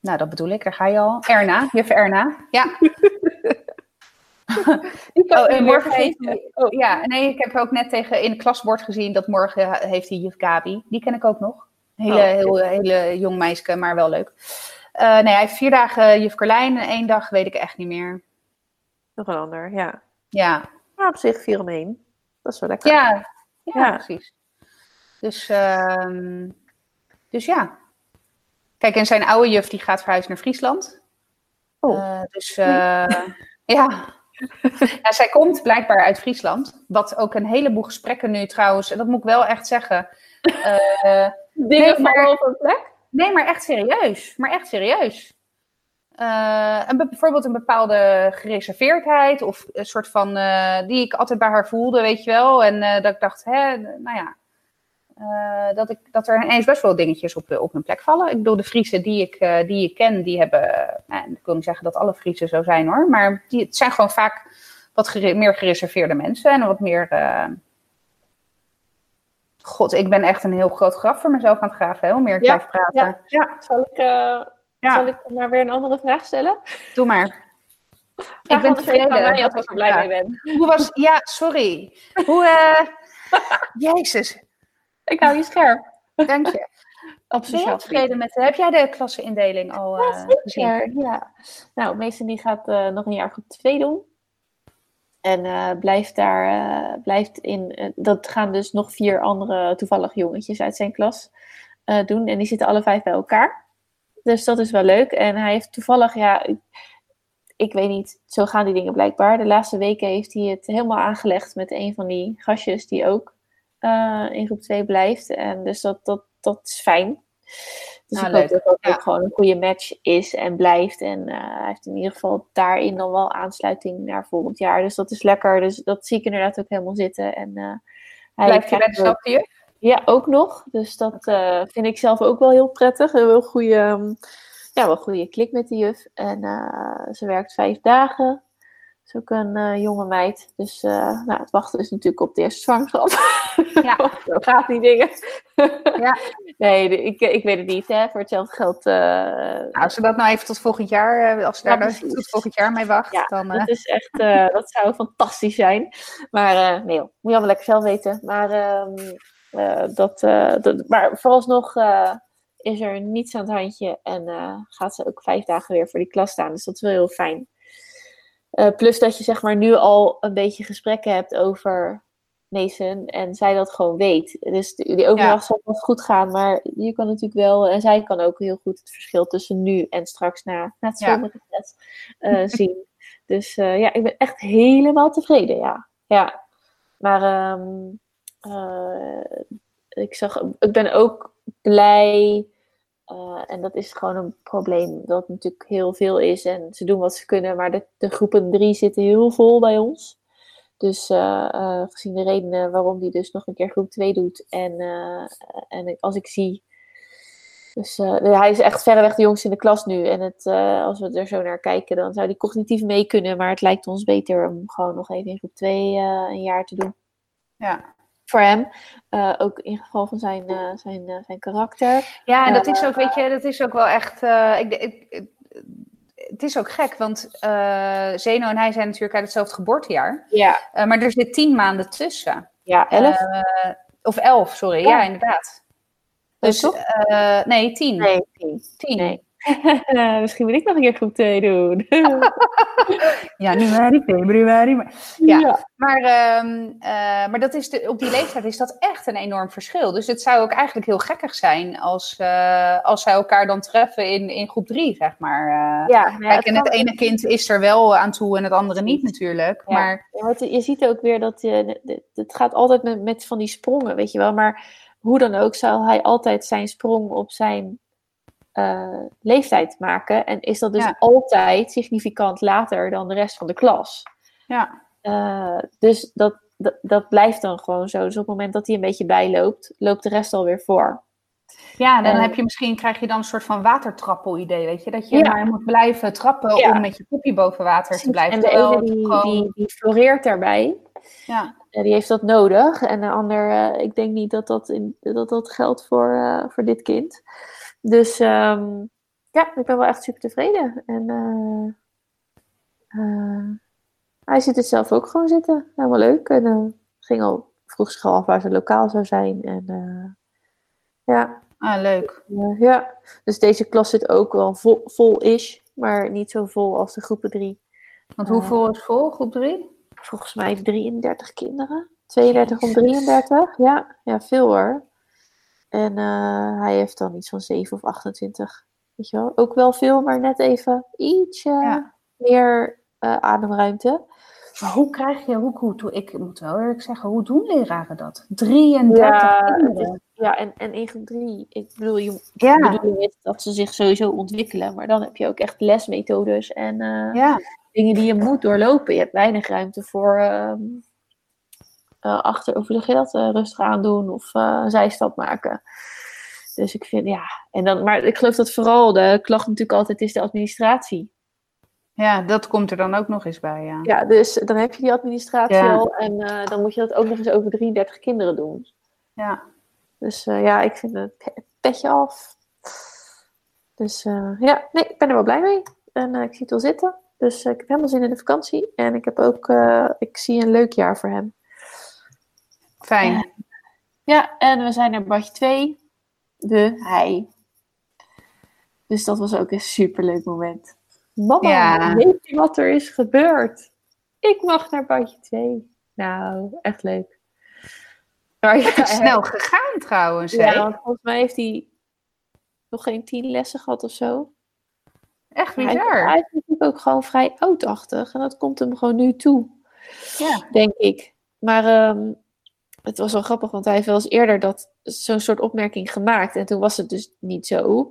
nou, dat bedoel ik, daar ga je al. Erna, juf Erna. Ja. oh, en morgen heeft oh, ja, nee, ik heb ook net tegen in het klasbord gezien dat morgen heeft hij juf Gabi. Die ken ik ook nog. Hele, oh, heel, hele jong meisje, maar wel leuk. Uh, nee, hij heeft vier dagen juf Carlijn en één dag weet ik echt niet meer. Nog een ander, ja. Ja. Maar op zich vier om één. Dat is wel lekker. Ja, ja, ja. precies. Dus, uh, dus ja, Kijk, en zijn oude juf die gaat verhuizen naar Friesland. Oh. Uh, dus uh, ja. ja. Zij komt blijkbaar uit Friesland. Wat ook een heleboel gesprekken nu trouwens, en dat moet ik wel echt zeggen. Uh, Dingen nee, maar, op een plek? Nee, maar echt serieus. Maar echt serieus. een, bijvoorbeeld een bepaalde gereserveerdheid of een soort van, die ik altijd bij haar voelde, weet je wel. En dat ik dacht, hè, nou ja, uh, dat, ik, dat er ineens best wel dingetjes op, op hun plek vallen. Ik bedoel, de Friesen die ik, uh, die ik ken, die hebben. Nou, ik wil niet zeggen dat alle Friesen zo zijn hoor. Maar die, het zijn gewoon vaak wat meer gereserveerde mensen en wat meer. Uh... God, ik ben echt een heel groot graf voor mezelf aan het graven. Hoe meer ik ja, blijf praten. Ja, ja. Zal, ik, ja. zal ik maar weer een andere vraag stellen? Doe maar. ik ben tevreden. Mij, als ik er blij mee ben. Hoe was. Ja, sorry. Hoe. Jezus. Ik hou je scherp. Dank je. Op sociaal tevreden met. Heb jij de klassenindeling al ja, gezien? Ja. Nou, meester die gaat uh, nog een jaar groep 2 doen. En uh, blijft daar, blijft in. dat gaan dus nog vier andere toevallig jongetjes uit zijn klas doen. En die zitten alle vijf bij elkaar. Dus dat is wel leuk. En hij heeft toevallig, ja, ik, ik weet niet, zo gaan die dingen blijkbaar. De laatste weken heeft hij het helemaal aangelegd met een van die gastjes die ook uh, in groep 2 blijft. En dus dat, dat, dat is fijn. Dus nou, ik hoop dat het ook gewoon een goede match is en blijft. En uh, hij heeft in ieder geval daarin dan wel aansluiting naar volgend jaar. Dus dat is lekker. Dus dat zie ik inderdaad ook helemaal zitten. En, uh, hij blijft bij de Ja, ook nog. Dus dat uh, vind ik zelf ook wel heel prettig. Een heel goede, um, ja, wel goede klik met de juf. En ze werkt vijf dagen is ook een uh, jonge meid. Dus uh, nou, het wachten is natuurlijk op de eerste zwangerschap. Ja. Zo gaat die dingen. ja. Nee, ik, ik weet het niet. Hè. Voor hetzelfde geld. Uh... Nou, als ze dat nou even tot volgend jaar, als ze daar nou tot volgend jaar mee wacht. Ja, dan, dat is echt, dat zou fantastisch zijn. Maar nee, moet je allemaal lekker zelf weten. Maar, ehm, dat, dat, maar vooralsnog is er niets aan het handje. En gaat ze ook vijf dagen weer voor die klas staan. Dus dat is wel heel fijn. Uh, plus dat je zeg maar nu al een beetje gesprekken hebt over Mason en zij dat gewoon weet. Dus die overdag zal wel goed gaan, maar je kan natuurlijk wel, en zij kan ook heel goed het verschil tussen nu en straks na, na het zomerreces uh, zien. Dus uh, ja, ik ben echt helemaal tevreden, ja. ja. Maar um, ik, zag, ik ben ook blij uh, en dat is gewoon een probleem dat natuurlijk heel veel is. En ze doen wat ze kunnen, maar de, de groepen drie zitten heel vol bij ons. Dus uh, uh, gezien de redenen waarom die dus nog een keer groep 2 doet. En, en als ik zie Dus hij is echt verreweg de jongste in de klas nu. En het, als we er zo naar kijken, dan zou hij cognitief mee kunnen. Maar het lijkt ons beter om gewoon nog even in groep 2 uh, een jaar te doen. Ja. Voor hem. ook in geval van zijn, zijn, zijn karakter. Ja, en dat is ook, weet je, dat is ook wel echt. ik, ik, het is ook gek, want Zeno en hij zijn natuurlijk uit hetzelfde geboortejaar. Ja. maar er zit tien maanden tussen. Ja, elf. of elf, sorry. Ja, ja inderdaad. Dus, nee, tien. Nee, tien. tien. Nee. Misschien moet ik nog een keer groep 2 doen. Januari, februari. Maar, ja. ja. Maar, uh, uh, maar dat is de, op die leeftijd is dat echt een enorm verschil. Dus het zou ook eigenlijk heel gekkig zijn als, uh, als zij elkaar dan treffen in, in groep 3, zeg maar. ja, Kijk, en het ene kind is er wel aan toe en het andere niet natuurlijk. Ja. Maar... Ja, je ziet ook weer dat je, het gaat altijd met, met van die sprongen, weet je wel. Maar hoe dan ook zal hij altijd zijn sprong op zijn uh, leeftijd maken. En is dat dus Ja. altijd significant later dan de rest van de klas. Ja, Uh, dus dat, dat, dat blijft dan gewoon zo. Dus op het moment dat hij een beetje bijloopt, loopt de rest alweer voor. ja dan Eh. heb je misschien, krijg je dan een soort van watertrappel-idee, weet je? Dat je Ja. maar moet blijven trappen Ja. om met je poepje boven water te blijven. En de ene die, gewoon- die, die floreert daarbij. ja. Eh, die heeft dat nodig. En de ander, eh, ik denk niet dat dat, in, dat, dat geldt voor, eh, voor dit kind. Dus ehm, ja, ik ben wel echt super tevreden. En eh, eh, hij ziet het zelf ook gewoon zitten. Helemaal leuk. En eh, ging al vroeg zich al af waar zijn lokaal zou zijn. En ja, Ah, leuk. ja, dus deze klas zit ook wel vol, vol is, maar niet zo vol als de groepen drie. Want hoeveel is vol, groep 3? volgens mij 33 kinderen. 32 om 33, ja. Ja, veel hoor. En eh, hij heeft dan iets van 7 of 28. Weet je wel? Ook wel veel, maar net even ietsje Ja. meer eh, ademruimte. Maar hoe krijg je, hoe, hoe, ik moet wel eerlijk zeggen, hoe doen leraren dat? 33 Ja, kinderen. Ja, en, en in groep 3, ik bedoel, je, Ja. de bedoeling is dat ze zich sowieso ontwikkelen. Maar dan heb je ook echt lesmethodes en eh, Ja, dingen die je moet doorlopen. Je hebt weinig ruimte voor ehm eh, achter, of lig je dat, eh, rustig aandoen of eh, een zijstap maken. Dus ik vind, ja, en dan, maar ik geloof dat vooral de klacht natuurlijk altijd is de administratie. ja, dat komt er dan ook nog eens bij, ja. Ja, dus dan heb je die administratie Ja. al en eh, dan moet je dat ook nog eens over 33 kinderen doen. Ja, Dus eh, ja, ik vind het pe- petje af. Dus eh, ja, nee, ik ben er wel blij mee. En eh, ik zie het al zitten. Dus eh, ik heb helemaal zin in de vakantie. En ik heb ook, eh, ik zie een leuk jaar voor hem. Fijn. Ja, en we zijn naar badje 2. De hij. Dus dat was ook een superleuk moment. Mama, Ja. weet je wat er is gebeurd? Ik mag naar badje 2. Nou, echt leuk. Maar Het is snel gegaan trouwens? Ja, want volgens mij heeft hij nog geen tien lessen gehad of zo. Echt bizar. hij is natuurlijk ook gewoon vrij oudachtig. En dat komt hem gewoon nu toe, Ja. denk ik. Maar ehm, het was wel grappig, want hij heeft wel eens eerder dat, zo'n soort opmerking gemaakt. En toen was het dus niet zo.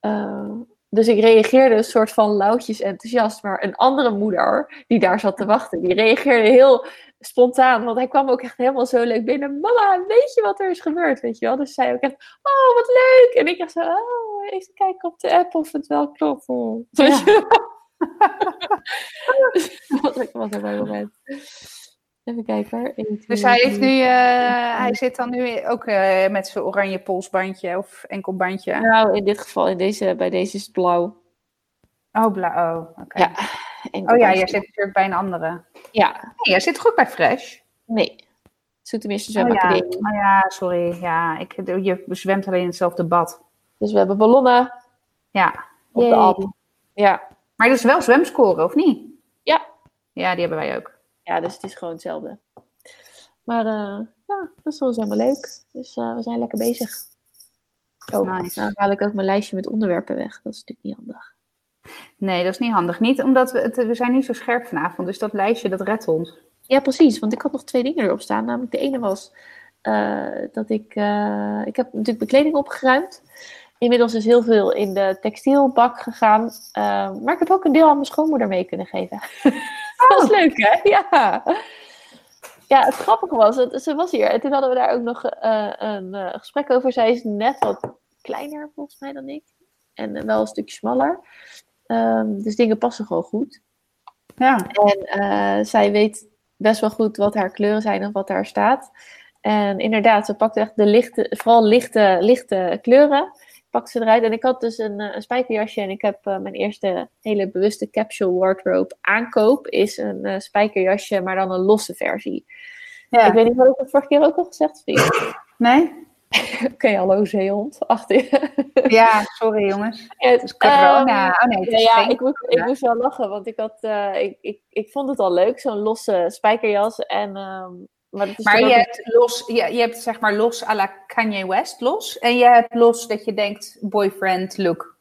Ehm, dus ik reageerde een soort van lauwtjes enthousiast. Maar een andere moeder, die daar zat te wachten, die reageerde heel spontaan. Want hij kwam ook echt helemaal zo leuk binnen. Mama, weet je wat er is gebeurd? Weet je wel? Dus zij ook echt, oh, wat leuk. En ik echt zo, oh, even kijken op de app of het wel klopt. Weet je wel? Dat was ook wel mooi moment. Even kijken hoor. 1, 2, Dus hij heeft 3. nu, eh, hij zit dan nu ook eh, met zijn oranje polsbandje of enkelbandje. Nou, in dit geval, in deze, bij deze is het blauw. Oh, blauw. Oh, oké. Ja. Oh ja, jij zit natuurlijk bij een andere. Ja, Nee, jij zit goed bij Fresh. nee. Zoetermeerse Oh ja. Zwemacademie. oh ja, sorry. Ja, ik, je zwemt alleen in hetzelfde bad. Dus we hebben ballonnen Ja. op de app. Ja. Maar dat is wel zwemscoren, of niet? Ja. Ja, die hebben wij ook. Ja, dus het is gewoon hetzelfde. Maar eh, ja, dat is wel helemaal leuk. Dus eh, we zijn lekker bezig. Oh, Nice. nou haal ik ook mijn lijstje met onderwerpen weg. Dat is natuurlijk niet handig. Nee, dat is niet handig. Niet omdat we, het, we zijn niet zo scherp vanavond. Dus dat lijstje, dat redt ons. Ja, precies. Want ik had nog twee dingen erop staan. Namelijk de ene was eh, dat ik... ik heb natuurlijk mijn kleding opgeruimd. Inmiddels is heel veel in de textielbak gegaan. eh, maar ik heb ook een deel aan mijn schoonmoeder mee kunnen geven. dat is leuk, hè? Ja. Ja, het grappige was, dat ze was hier. En toen hadden we daar ook nog eh, een eh, gesprek over. Zij is net wat kleiner volgens mij dan ik. En wel een stukje smaller. Ehm, dus dingen passen gewoon goed. Ja. En zij weet best wel goed wat haar kleuren zijn en wat daar staat. En inderdaad, ze pakt echt de lichte, vooral lichte, lichte kleuren. Pakt ze eruit. En ik had dus een, eh, een spijkerjasje. En ik heb eh, mijn eerste hele bewuste capsule wardrobe aankoop. Is een eh, spijkerjasje, maar dan een losse versie. ja. Ik weet niet, had ik dat vorige keer ook al gezegd? of niet? Nee? Oké, hallo zeehond. Achter. Ja, sorry jongens. Het is corona. oh nee, het Ja, is ja ik, moest, ik moest wel lachen, want ik, had, ik, ik, ik vond het al leuk, zo'n losse spijkerjas. En, ehm, maar is je ook- hebt, los, je, je hebt zeg maar los à la Kanye West los. En je hebt los dat je denkt boyfriend look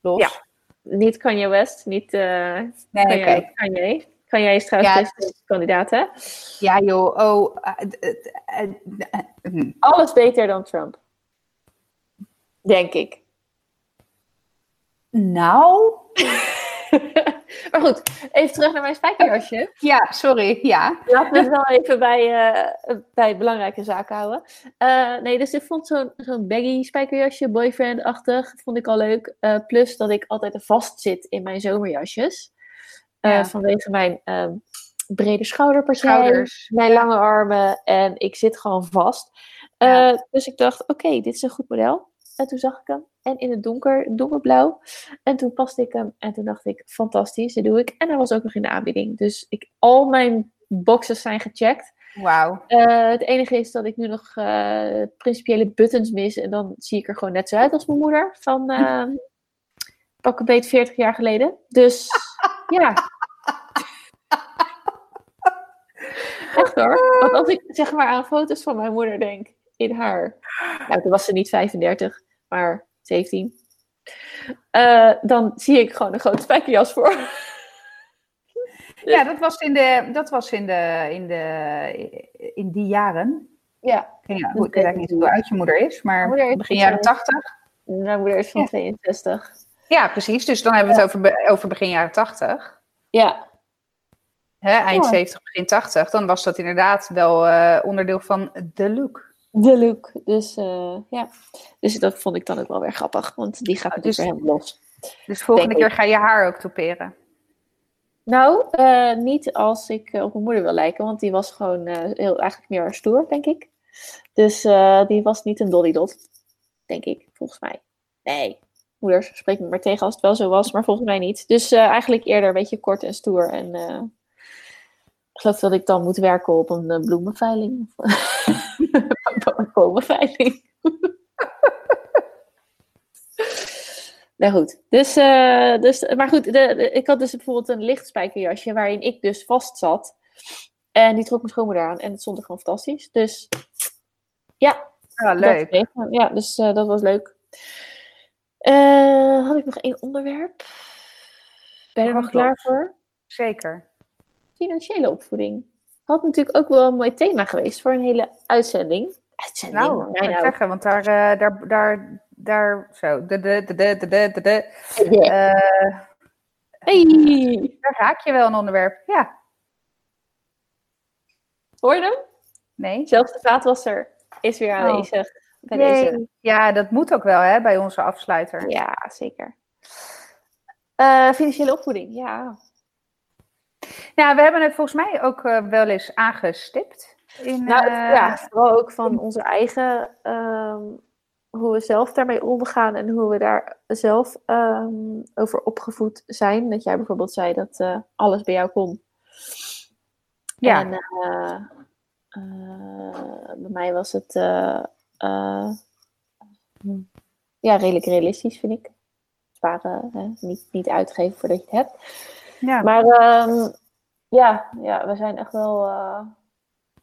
los. Ja. niet Kanye West, niet eh Nee, Kanye. Kanye. Kanye is trouwens Ja, kandidaat, hè? Ja joh, oh. eh, eh, hm. Alles beter dan Trump. Denk ik. Nou? maar goed, even terug naar mijn spijkerjasje. Ja, sorry, ja. Laten we het wel even bij, eh, bij belangrijke zaken houden. Eh, nee, dus ik vond zo'n zo'n baggy spijkerjasje, boyfriend-achtig, vond ik al leuk. Eh, plus dat ik altijd vast zit in mijn zomerjasjes. Ja. Vanwege mijn ehm, brede schouderpartij, Schouders. mijn lange armen en ik zit gewoon vast. Ja. Dus ik dacht, oké, dit is een goed model. En toen zag ik hem. En in het donker, donkerblauw. En toen paste ik hem. En toen dacht ik, fantastisch, dit doe ik. En hij was ook nog in de aanbieding. Dus ik, al mijn boxes zijn gecheckt. Wauw. Eh, het enige is dat ik nu nog eh, principiële buttons mis. En dan zie ik er gewoon net zo uit als mijn moeder. Van eh, pak een beet 40 jaar geleden. Dus ja. Echt hoor. Want als ik zeg maar aan foto's van mijn moeder denk. In haar. Nou, toen was ze niet 35, maar 17. eh, dan zie ik gewoon een grote spijkerjas voor. Ja, dat was in de, dat was in de, in de, in die jaren. Ja, Ja, goed, ik weet niet hoe oud je moeder is, maar Moeder begin dus, jaren eh, 80. mijn moeder is van Ja. 62. Ja, precies. Dus dan hebben we het over, over begin jaren 80. Ja, eind Ja. 70, begin 80. Dan was dat inderdaad wel eh, onderdeel van de look. De look. Dus eh, ja, dus dat vond ik dan ook wel weer grappig, want die gaat dus- dus helemaal los. Dus de volgende keer ga je haar ook toperen. Nou, eh, niet als ik eh, op mijn moeder wil lijken, want die was gewoon heel, eigenlijk meer stoer, denk ik. Dus die was niet een dolly dot, denk ik, volgens mij. Nee, moeders, spreek me maar tegen als het wel zo was, maar volgens mij niet. Dus eigenlijk eerder een beetje kort en stoer. En ik geloof dat ik dan moet werken op een eh, bloemenveiling. Een bomenveiling. Nou goed, dus, eh, dus maar goed, de, de- ik had dus bijvoorbeeld een licht spijkerjasje waarin ik dus vast zat. En die trok mijn schoonmoeder aan en het stond er gewoon fantastisch. Dus ja, Ja, dat leuk. ja dus eh, dat was leuk. Had ik nog één onderwerp? Ben je er nog klaar voor? Zeker financiële opvoeding. Had natuurlijk ook wel een mooi thema geweest voor een hele uitzending. Uitzending, nou, ik nou. zeggen, want daar, eh, daar, daar, daar, zo, de, de, de, de, de, de, de. Eh, hey. Daar raak je wel een onderwerp, ja. Hoor je hem? Nee. Zelfs de vaatwasser is weer oh. aanwezig. Bij nee. deze. Ja, dat moet ook wel hè, bij onze afsluiter. Ja, zeker. Eh, financiële opvoeding, ja. Ja, we hebben het volgens mij ook eh, wel eens aangestipt. In, Nou, eh, ja, vooral ook van onze eigen, ehm, hoe we zelf daarmee omgaan en hoe we daar zelf ehm, over opgevoed zijn. Dat jij bijvoorbeeld zei dat eh, alles bij jou kon. Ja. En bij mij was het ja, redelijk realistisch, vind ik. Sparen, hè? Niet, niet uitgeven voordat je het hebt. Ja. Maar ehm, ja, ja, we zijn echt wel eh,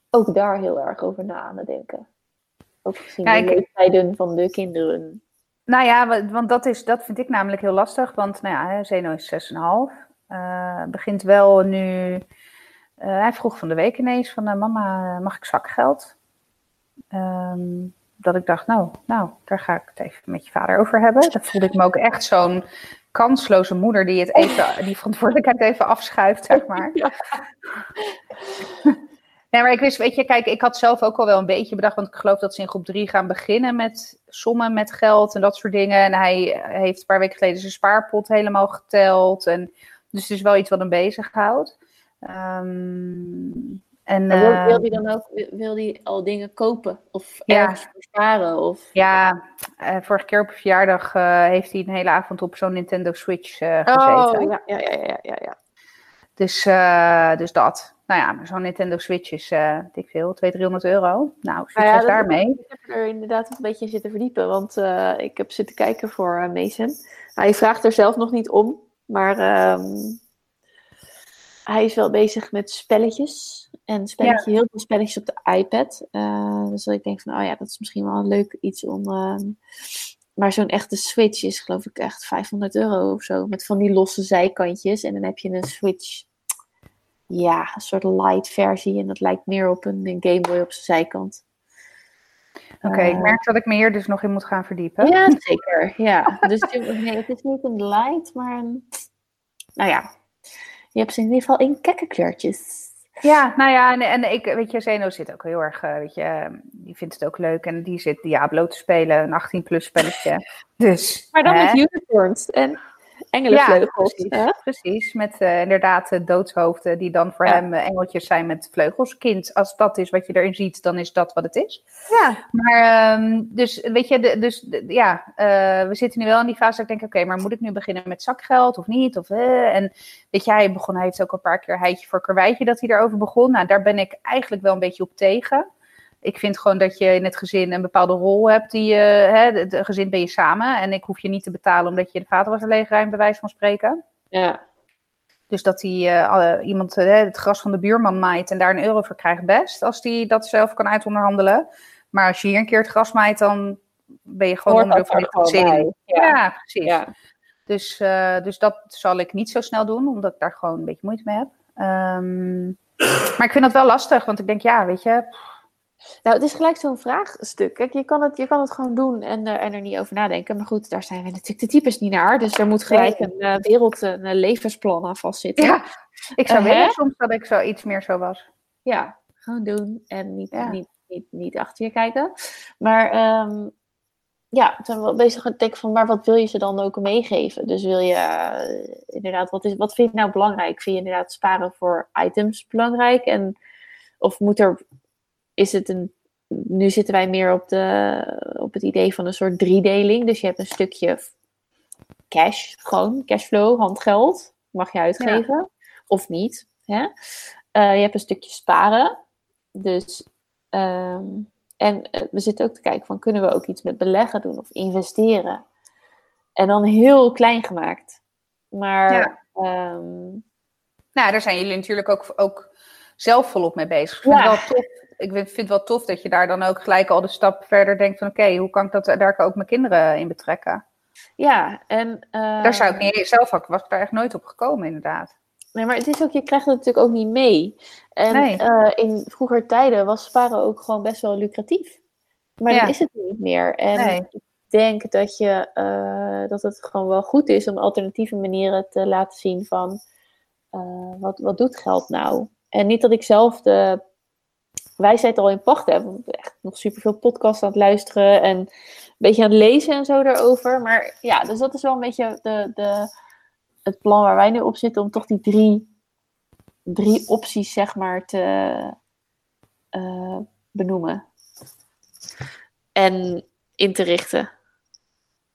ook daar heel erg over na aan het denken. Ook gezien Kijk. de leeftijden van de kinderen. Nou ja, wa- want dat, is, dat vind ik namelijk heel lastig. Want nou ja, Zeno is 6,5. Eh begint wel nu... eh, hij vroeg van de week ineens van... mama, mag ik zakgeld? Ehm, dat ik dacht, nou, nou, daar ga ik het even met je vader over hebben. Dat voelde ik me ook echt zo'n kansloze moeder... die, het even, die verantwoordelijkheid even afschuift, zeg maar. Ja. Nee, maar ik wist, weet je, kijk, ik had zelf ook al wel een beetje bedacht, want ik geloof dat ze in groep 3 gaan beginnen met sommen met geld en dat soort dingen. En hij heeft een paar weken geleden zijn spaarpot helemaal geteld. En, dus het is wel iets wat hem bezighoudt. Um, en, wil, wil hij ehm, dan ook wil hij al dingen kopen of ja. ergens sparen? Of... Ja, uh, vorige keer op verjaardag uh, heeft hij een hele avond op zo'n Nintendo Switch uh, gezeten. Oh, ja, ja, ja, ja, ja. ja. Dus, dus dat. Nou ja, zo'n Nintendo Switch is, dik veel, 200, 300 euro. Nou, succes nou ja, daarmee. Ik heb er inderdaad een beetje zitten verdiepen, want ik heb zitten kijken voor Mason. Hij vraagt er zelf nog niet om, maar um, hij is wel bezig met spelletjes. En spelletje, heel veel spelletjes op de iPad. Uh, dus dat ik denk van, oh ja, dat is misschien wel een leuk iets om... Uh, maar zo'n echte Switch is geloof ik echt 500 euro of zo. Met van die losse zijkantjes. En dan heb je een Switch, ja, een soort light versie. En dat lijkt meer op een, Game Boy op zijn zijkant. Oké, ik eh, merk dat ik me hier dus nog in moet gaan verdiepen. Ja, zeker. Ja. dus nee, het is niet een light, maar een... Nou ja, je hebt ze in ieder geval in kleurtjes. Ja, nou ja, en, en ik, weet je, Zeno zit ook heel erg, uh, weet je, die vindt het ook leuk en die zit Diablo te spelen, een 18-plus spelletje. Dus, maar dan hè? met unicorns en engelenvleugels. Ja, precies, precies, met uh, inderdaad doodshoofden die dan voor hem uh, engeltjes zijn met vleugels. Kind, als dat is wat je erin ziet, dan is dat wat het is. Ja. Maar, um, dus weet je, de, dus de, ja, we zitten nu wel in die fase dat ik denk, oké, maar moet ik nu beginnen met zakgeld of niet? Of, en weet je, hij, begon, hij heeft ook een paar keer heitje voor karweitje dat hij erover begon. Nou, daar ben ik eigenlijk wel een beetje op tegen. Ik vind gewoon dat je in het gezin een bepaalde rol hebt. Die, hè, het gezin ben je samen. En ik hoef je niet te betalen omdat je de vader was leegruim, bij wijze van spreken. Ja. Dus dat die, uh, iemand uh, het gras van de buurman maait en daar een euro voor krijgt, best. Als die dat zelf kan uitonderhandelen. Maar als je hier een keer het gras maait, dan ben je gewoon onderdeel van je gezin. Ja. ja. precies. Ja. Dus, dus dat zal ik niet zo snel doen, omdat ik daar gewoon een beetje moeite mee heb. Um, maar ik vind dat wel lastig, want ik denk, ja, weet je, nou, het is gelijk zo'n vraagstuk. Kijk, je kan, het, je kan het gewoon doen en, uh, en er niet over nadenken. Maar goed, daar zijn we natuurlijk de types niet naar. Dus er moet gelijk een uh, wereld, een levensplan aan vastzitten. Ja, ik zou uh, willen soms dat ik zo iets meer zo was. Ja, gewoon doen en niet, niet, niet, niet achter je kijken. Maar um, ja, we zijn wel bezig met denken van, maar wat wil je ze dan ook meegeven? Dus wil je inderdaad, wat, is, wat vind je nou belangrijk? Vind je inderdaad sparen voor items belangrijk? En, of moet er is het een. Nu zitten wij meer op, de, op het idee van een soort driedeling. Dus je hebt een stukje cash, gewoon cashflow, handgeld, mag je uitgeven. Of niet. Hè? Uh, je hebt een stukje sparen. Dus, um, en uh, we zitten ook te kijken van kunnen we ook iets met beleggen doen of investeren. En dan heel klein gemaakt. Maar. Ja. Um, nou, daar zijn jullie natuurlijk ook, ook zelf volop mee bezig. Ik vind ja. wel tof ik vind het wel tof dat je daar dan ook gelijk al de stap verder denkt van oké, hoe kan ik dat, daar ook mijn kinderen in betrekken? Ja, en... Uh, daar zou ik niet, zelf ook, was ik daar echt nooit op gekomen inderdaad. Nee, maar het is ook, je krijgt het natuurlijk ook niet mee. En nee. uh, in vroeger tijden was sparen ook gewoon best wel lucratief. Maar ja. dat is het niet meer. En nee. ik denk dat, je, uh, dat het gewoon wel goed is om alternatieve manieren te laten zien van wat, wat doet geld nou? En niet dat ik zelf de wijsheid al in pacht hebben. Echt nog superveel podcasts aan het luisteren en een beetje aan het lezen en zo daarover. Maar ja, dus dat is wel een beetje de, de, het plan waar wij nu op zitten om toch die drie, drie opties, zeg maar, te uh, benoemen. En in te richten.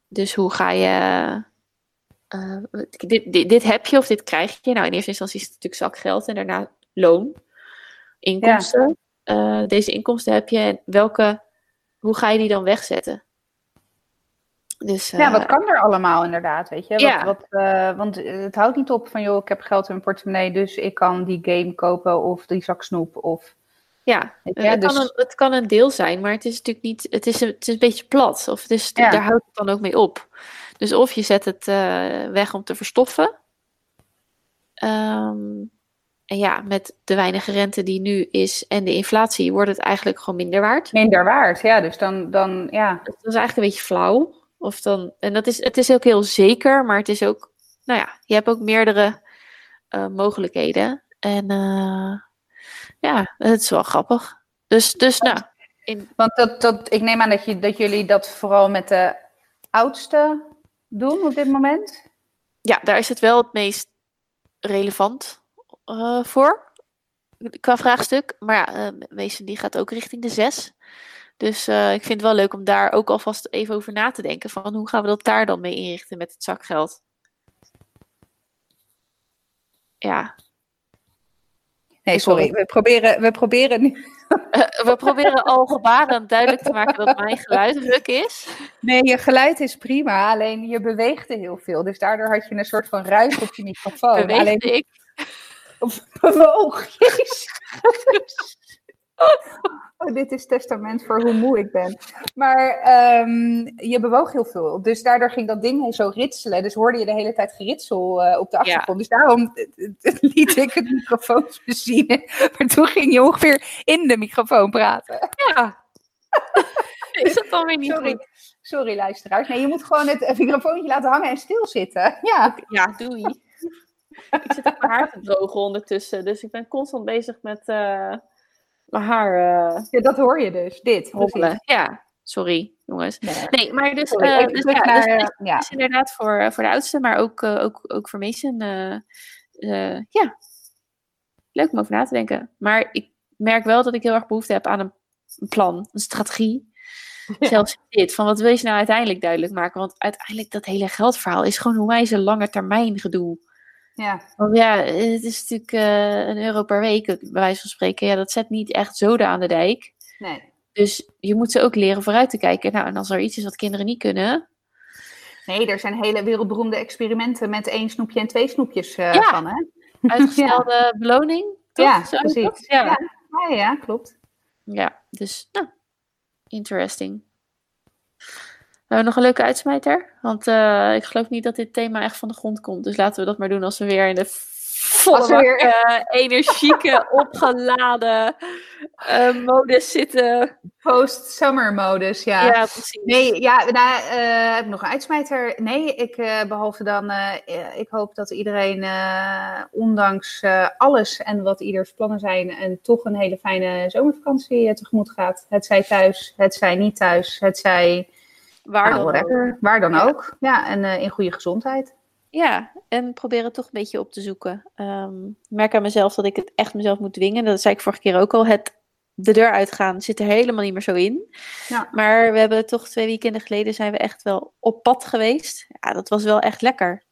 Dus hoe ga je. Uh, dit, dit, dit, heb je of dit krijg je. Nou, in eerste instantie is het natuurlijk zakgeld en daarna loon, inkomsten. Ja. Uh, deze inkomsten heb je en welke, hoe ga je die dan wegzetten? Dus, uh, ja, wat kan er allemaal inderdaad, weet je? Wat, ja. wat, uh, want het houdt niet op van, joh, ik heb geld in mijn portemonnee, dus ik kan die game kopen of die zak snoep of... Ja, het, dus... kan een, het kan een deel zijn, maar het is natuurlijk niet, het is een, het is een beetje plat. Of dus ja. daar houdt het dan ook mee op. Dus of je zet het weg om te verstoffen. Um, en ja, met de weinige rente die nu is en de inflatie, wordt het eigenlijk gewoon minder waard. Minder waard, ja. Dus dan, dan ja. Dat is eigenlijk een beetje flauw. Of dan, en dat is, het is ook heel zeker, maar het is ook, nou ja, je hebt ook meerdere uh, mogelijkheden. En uh, Ja, het is wel grappig. Dus, dus nou. In... Want dat, dat, ik neem aan dat, je, dat jullie dat vooral met de oudste doen op dit moment? Ja, daar is het wel het meest relevant uh, voor. Qua vraagstuk. Maar ja, uh, meeste die gaat ook richting de zes. Dus uh, ik vind het wel leuk om daar ook alvast even over na te denken. Van hoe gaan we dat daar dan mee inrichten met het zakgeld? Ja. Nee, sorry. We proberen, we proberen nu. we proberen al gebaren duidelijk te maken dat mijn geluid ruk is. Nee, je geluid is prima. Alleen je beweegde heel veel. Dus daardoor had je een soort van ruis op je microfoon. Beweegde alleen... ik? Of bewoog. Oh, dit is testament voor hoe moe ik ben. Maar um, je bewoog heel veel. Dus daardoor ging dat ding zo ritselen. Dus hoorde je de hele tijd geritsel uh, op de achtergrond. Ja. Dus daarom liet ik het microfoon bezien. Maar toen ging je ongeveer in de microfoon praten. Ja. is dat dan weer niet Sorry. goed? Sorry, luisteraars. Nee, je moet gewoon het microfoontje laten hangen en stilzitten. Ja, ja doei. Ik zit op mijn haar te drogen ondertussen. Dus ik ben constant bezig met... Uh mijn haar. Uh, ja, dat hoor je dus. Dit. Hobbelen. Ja, sorry jongens. Nee, nee maar dus, uh, dus, ja, naar, dus, ja. dus, inderdaad voor, voor de oudste, maar ook, ook, ook voor Mason. ja, leuk om over na te denken. Maar ik merk wel dat ik heel erg behoefte heb aan een, een plan, een strategie. Ja. Zelfs dit, van wat wil je nou uiteindelijk duidelijk maken? Want uiteindelijk dat hele geldverhaal is gewoon hoe wij een lange termijn gedoe. Ja. Want ja, het is natuurlijk uh, een euro per week, bij wijze van spreken. Ja, dat zet niet echt zoden aan de dijk. Nee. Dus je moet ze ook leren vooruit te kijken. Nou, en als er iets is wat kinderen niet kunnen. Nee, er zijn hele wereldberoemde experimenten met één snoepje en twee snoepjes uh, ja. van, hè? Uitgestelde ja. beloning. Toch? Ja, Zo precies. Ja. Ja. Ja, ja, klopt. Ja, dus, nou, interesting. We hebben nog een leuke uitsmijter. Want uh, ik geloof niet dat dit thema echt van de grond komt. Dus laten we dat maar doen als we weer in de volle weer... uh, energieke, opgeladen uh, modus zitten. Post-summer modus, ja. Ja, precies. Nee, ja, nou, heb ik nog een uitsmijter? Nee, ik, behalve dan, ik hoop dat iedereen, ondanks alles en wat ieders plannen zijn, en toch een hele fijne zomervakantie tegemoet gaat. Het zij thuis, het zij niet thuis, het zij... Waar nou, dan ook. Waar dan ja. ook. Ja, en uh, in goede gezondheid. Ja, en probeer het toch een beetje op te zoeken. Um, ik merk aan mezelf dat ik het echt mezelf moet dwingen. Dat zei ik vorige keer ook al. Het de deur uitgaan zit er helemaal niet meer zo in. Ja. Maar we hebben toch twee weekenden geleden zijn we echt wel op pad geweest. Ja, dat was wel echt lekker.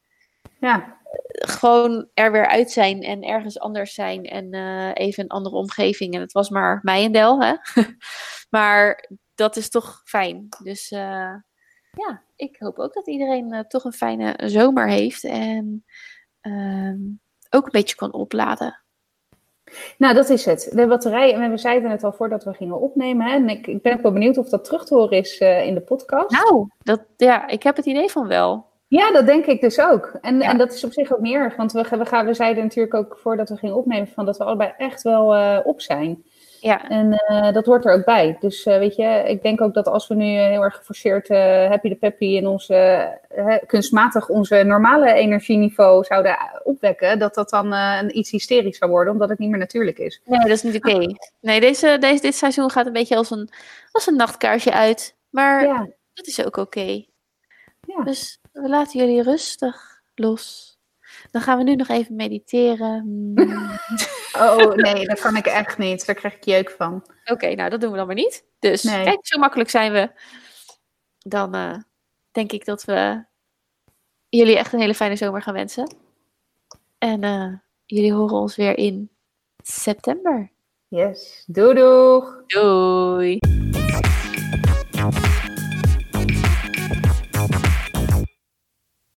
Ja. Gewoon er weer uit zijn en ergens anders zijn en uh, even een andere omgeving. En het was maar Meijendel, hè. maar dat is toch fijn. Dus uh, ja, ik hoop ook dat iedereen uh, toch een fijne zomer heeft. En uh, ook een beetje kan opladen. Nou, dat is het. De batterij, en we zeiden het al voordat we gingen opnemen. Hè? En ik, ik ben ook wel benieuwd of dat terug te horen is uh, in de podcast. Nou, dat, ja, ik heb het idee van wel. Ja, dat denk ik dus ook. En, ja. en dat is op zich ook erg. Want we, we, gaan, we zeiden natuurlijk ook voordat we gingen opnemen van dat we allebei echt wel uh, op zijn. Ja. En uh, dat hoort er ook bij. Dus uh, weet je, ik denk ook dat als we nu heel erg geforceerd uh, happy de peppy in onze kunstmatig onze normale energieniveau zouden opwekken, dat dat dan een iets hysterisch zou worden, omdat het niet meer natuurlijk is. Nee, dat is niet oké. Okay. Nee, deze, deze, dit seizoen gaat een beetje als een, als een nachtkaarsje uit. Maar ja. dat is ook oké. Okay. Ja. Dus we laten jullie rustig los. Dan gaan we nu nog even mediteren. Oh nee, dat kan ik echt niet. Daar krijg ik jeuk van. Oké, okay, nou dat doen we dan maar niet. Dus nee. kijk, zo makkelijk zijn we. Dan uh, denk ik dat we jullie echt een hele fijne zomer gaan wensen. En uh, jullie horen ons weer in september. Yes. Doei doeg. Doei.